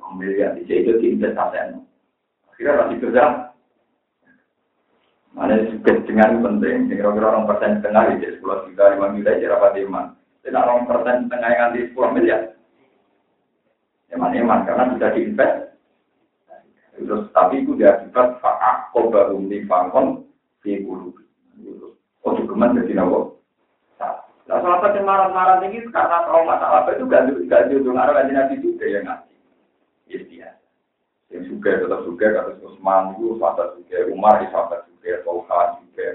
Rong mil ya di itu investasi. Akhirnya masih kerja. Mana juga dengan penting. Kira-kira rong persen setengah itu sepuluh juta lima juta jadi apa iman. Tidak rong persen setengah yang di sepuluh miliar. Eman eman karena sudah diinvest. Terus tapi itu dia akibat fakak kobarum di fangkon di bulu. Oh, cukuman jadi nawa. Nah, sahabat yang marah-marah ini karena masalah apa itu gak gak diundang arah kajian nabi juga yang ngaji. Yes, biasa. Yang juga tetap juga kata Usman itu sahabat juga, Umar itu sahabat juga, Tolha juga.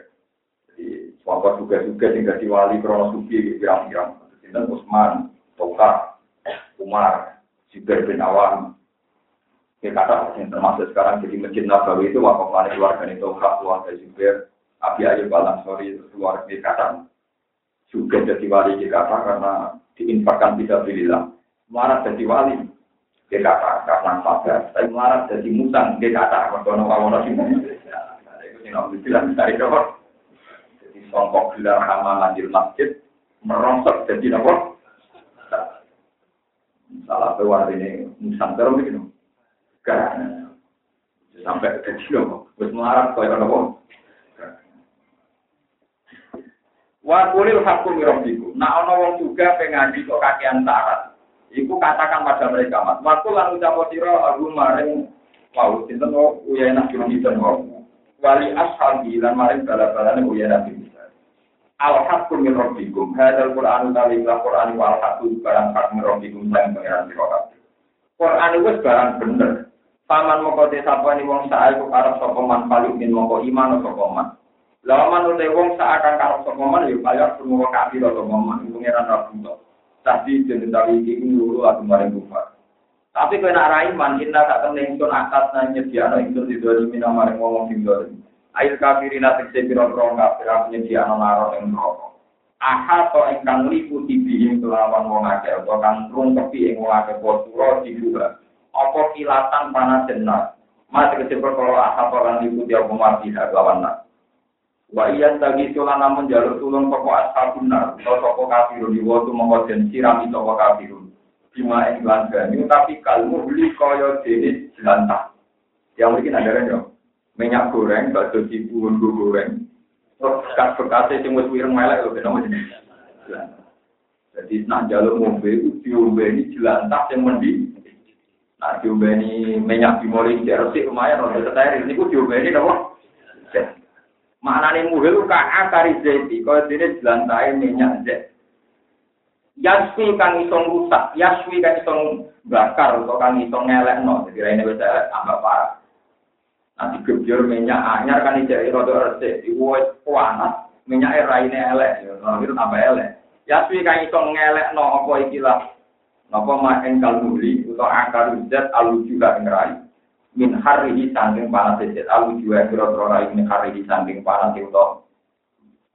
Jadi sahabat juga juga tinggal di wali krono suki pirang-pirang. Dan Usman, Tolha, Umar, Zubair bin Awam. Ya kata yang termasuk sekarang jadi masjid Nabawi itu wakaf keluarga itu hak keluarga Zubair, Abi Ayub Al Ansori keluarga kata juga jadi wali kata karena diinfakkan bisa bililah. Melarat jadi wali kata karena sabar. Tapi melarat jadi musang kata karena kawan sih. Itu sih nabi bilang dari kau. Jadi songkok gelar hama di masjid merongsok jadi apa? Salah pewar ini musang terus gitu. Karena sampai ke sini, terus melarat kau yang apa? Wa kulil hakum rabbikum. Nah ana wong juga pengandi kok kakean syarat. Iku katakan pada mereka, Mas. Waktu lan ucap sira aku maring wau sinten kok uyana kinten kok. Wali ashabi lan maring bala-balane uyana bin Al haqqu min rabbikum. Hadzal Qur'an tali Qur'an wal haqqu barang hak min rabbikum lan pangeran sira kabeh. Qur'an wis barang bener. Paman moko desapani wong sae kok arep sapa man paling min iman sapa man. Lawan utai wong seakan kalau sokoman yuk bayar semua kafir atau momen pengiran rabu Tapi jadi dari ini dulu atau kemarin kufar. Tapi kena raiman kita tak kena ingsun akad nanya dia no ingsun di dua mina maring ngomong sing dua Air kafirin saya bilang rong kafir punya dia no narok yang rokok. Aha to ingkang liputi bihim kelawan wong akeh atau kang rung tepi ing wong akeh posuro dibuka. Apa kilatan panas jenar. Masih kecil perkara aha to lan liputi apa mati lawan nak. Wa iya tagi sulan namun jalur tulung toko ashabun nar, atau toko kafirun, iwa tu mongko den sirami toko kafirun. Bima iklan ganyu, tapi kalmu beli koyo jenis jelantah. Yang mungkin ada kan ya, minyak goreng, bakso cipu, goreng. Bekas bekasnya sing wis wireng melek lho kenapa jenis Jadi nak jalur mobil, diombe ini jelantah yang mendi. Nah diombe ini minyak dimori, resik lumayan, loh, steril. Ini ku diombe ini apa? Mana nih muhil ka akari zeti, kau tidak jelantai minyak zet. Yaswi kan isong rusak, yaswi kan isong bakar atau kan isong ngelek no, jadi ini bisa tambah parah. Nanti gebyur minyak anyar kan ijai rodo resik, iwoi panas, minyak era ini elek, itu tambah elek. Yaswi kan isong ngelek no, apa ikilah, apa main kalmuli atau akar zet alu juga ngerai min harihi sangking panas sejet alu juga kira-kira rai min harihi sangking panas itu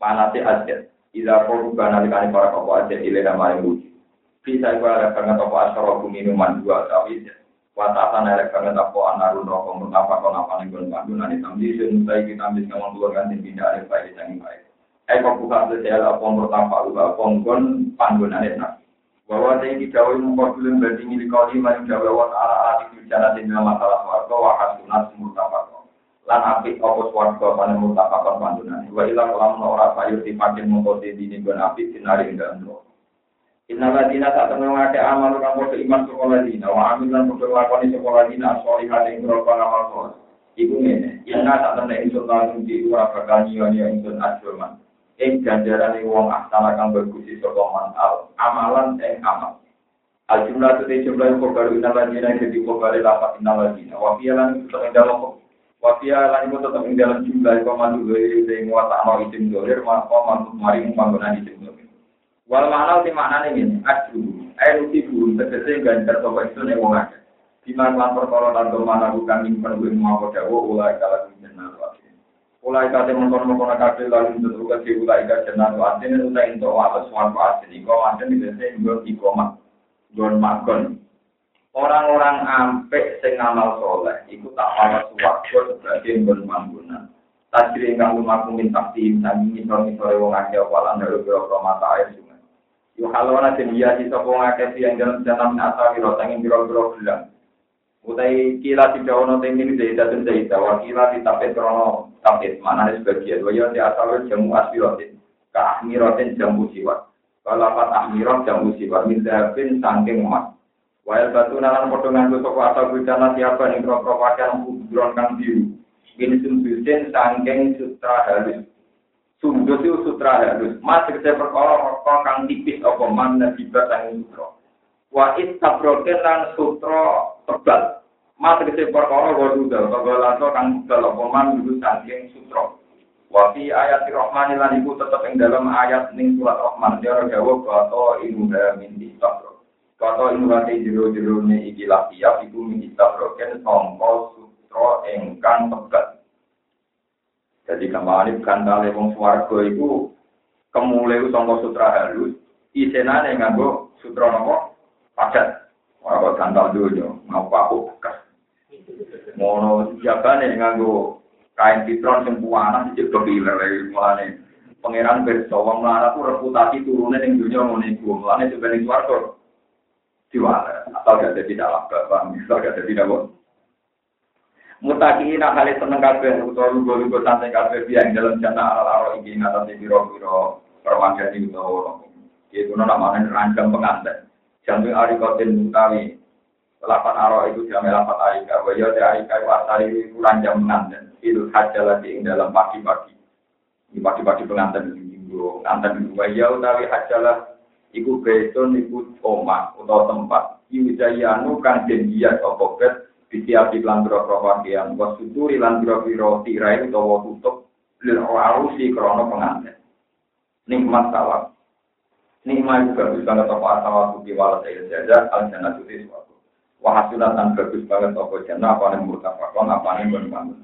panas ajet ila korban nalikani para kopo ajet ile nama yang lucu bisa iku ada banget apa asoro minuman dua tapi watatan ada banget apa anarun rokok mengapa kau napa nih gon pandu nani tamdi sun saya kita ambil kamu keluar kan tidak ada baik yang baik. Kok bukan sosial apa pertama lupa ponggon pandu nani bahwa saya dikawai mengkodulun banding ini kali maring jawa wa ta'ala bicara di dalam masalah warga wa hasunat murtafakon. Lan apik opo warga pada murtafakon pandunan wa ilang lam ora sayur dipakin mengkode dini ben apik dinari enggak ndo Inna ladina tak tenang ake amal kang podo iman sekolah dina. Wa amin lan podo lakoni sekolah dina asoli hati ing berapa amal sholat Iku ngene, inna tak tenang insun langsung di ura bakal nyiwa-nyiwa insun ajurman ing ganjaran wong aksana kang berkusi sapa mantal amalan ing amal. Al jumlah tu jumlah ko baru inna lajina jadi ko baru lapat inna lajina wa fiya lan ing dalam wa fiya lan iku tetep ing dalam jumlah ko mandu dari sing wa ta'ala isim dolir ma ko mandu mari panggonan isim dolir wal makna ti maknane ngene adu ayo tibu tegese ganjar sapa itu ning wong akeh. Di mana perkara lan mana bukan nyimpen kuwi mau dawa ulai kala jenengan Ulai kate mengkon-mengkon kabeh lalu tentu ke ulai ka jeneng atin utai ento atas manfaat ini kok atin dite nggo ikoma. Gon makon. Orang-orang ampek sing ngamal soleh iku tak ana suwarga sebagai nggon manggunan. Tajri ingkang lumaku minta tim sami ngisor-ngisore wong akeh walan dalu biro mata air sungai. Yo halona den iya sisa wong akeh yang jalan asal biro sanging biro-biro gelang. Utai kila tidak ono temi dari datun dari dawa kila ditapet krono tapet mana ada sebagian waya di asal jamu asbirotin ke ahmirotin jamu siwat kalau apa ahmirot jamu siwat mindahin sangking emas. Waya batu nalan potongan toko asal bujana siapa nih kro kro pakaian kubron kang biru. Ini sumbusin sangking sutra halus. Itu sutra halus. Mas tegese perkara rokok kang tipis apa? Man nabibat sang sutra. Wa istabroken lan sutra tebal. Mas tegese perkara waduda utawa lato kang tebal apa dulu saking sutra. Wa fi ayat Rahman lan iku tetep ing dalam ayat ning surat Rahman dia jawab kata ilmu min istabro. Kata ilmu hati jero-jero ne iki lafiya iku min istabroken sangka sutra ingkang tebal. Jadi kemarin gantale wong swarga iku kemule sangka sutra halus, isenane nganggo sutra napa? Padat. Ora gantal donya, mau aku bekas. Mono jabane nganggo kain pitron sing puanan dijeblok iler mulane. Pangeran berso wong mlarat ku reputasi turune ning dunya ngono iku. Mulane sebenarnya swarga diwala atau gak jadi dalam bapak, misal gak jadi dalam Mutakiin hal seneng kabeh utawa lugu-lugu santai kabeh biang dalam jana ala-ala iki ngatasi biro-biro permanjani utawa itu namanya rancang pengantin. Jantung arikotin mutawi lapan aro itu jam lapan arika. Waya di arika wasari itu ranjang pengantin. Itu haja lagi dalam pagi-pagi. Ini pagi-pagi pengantin itu pengantin itu. Waya utawi hajalah iku beton iku omah utawa tempat. Iwijayanu kan jenjiat opobet Bisiapi lan biro-biro pakaian, was suturi lan biro-biro tirai utawa tutup, lil arusi krono pengantin. Nikmat tawak. Nikmat bagus banget apa asawa suki walat ayo jaja, al jannah suti suatu. Wahasulat dan bagus banget apa jannah, apa yang murtafakon, apa yang berbangun.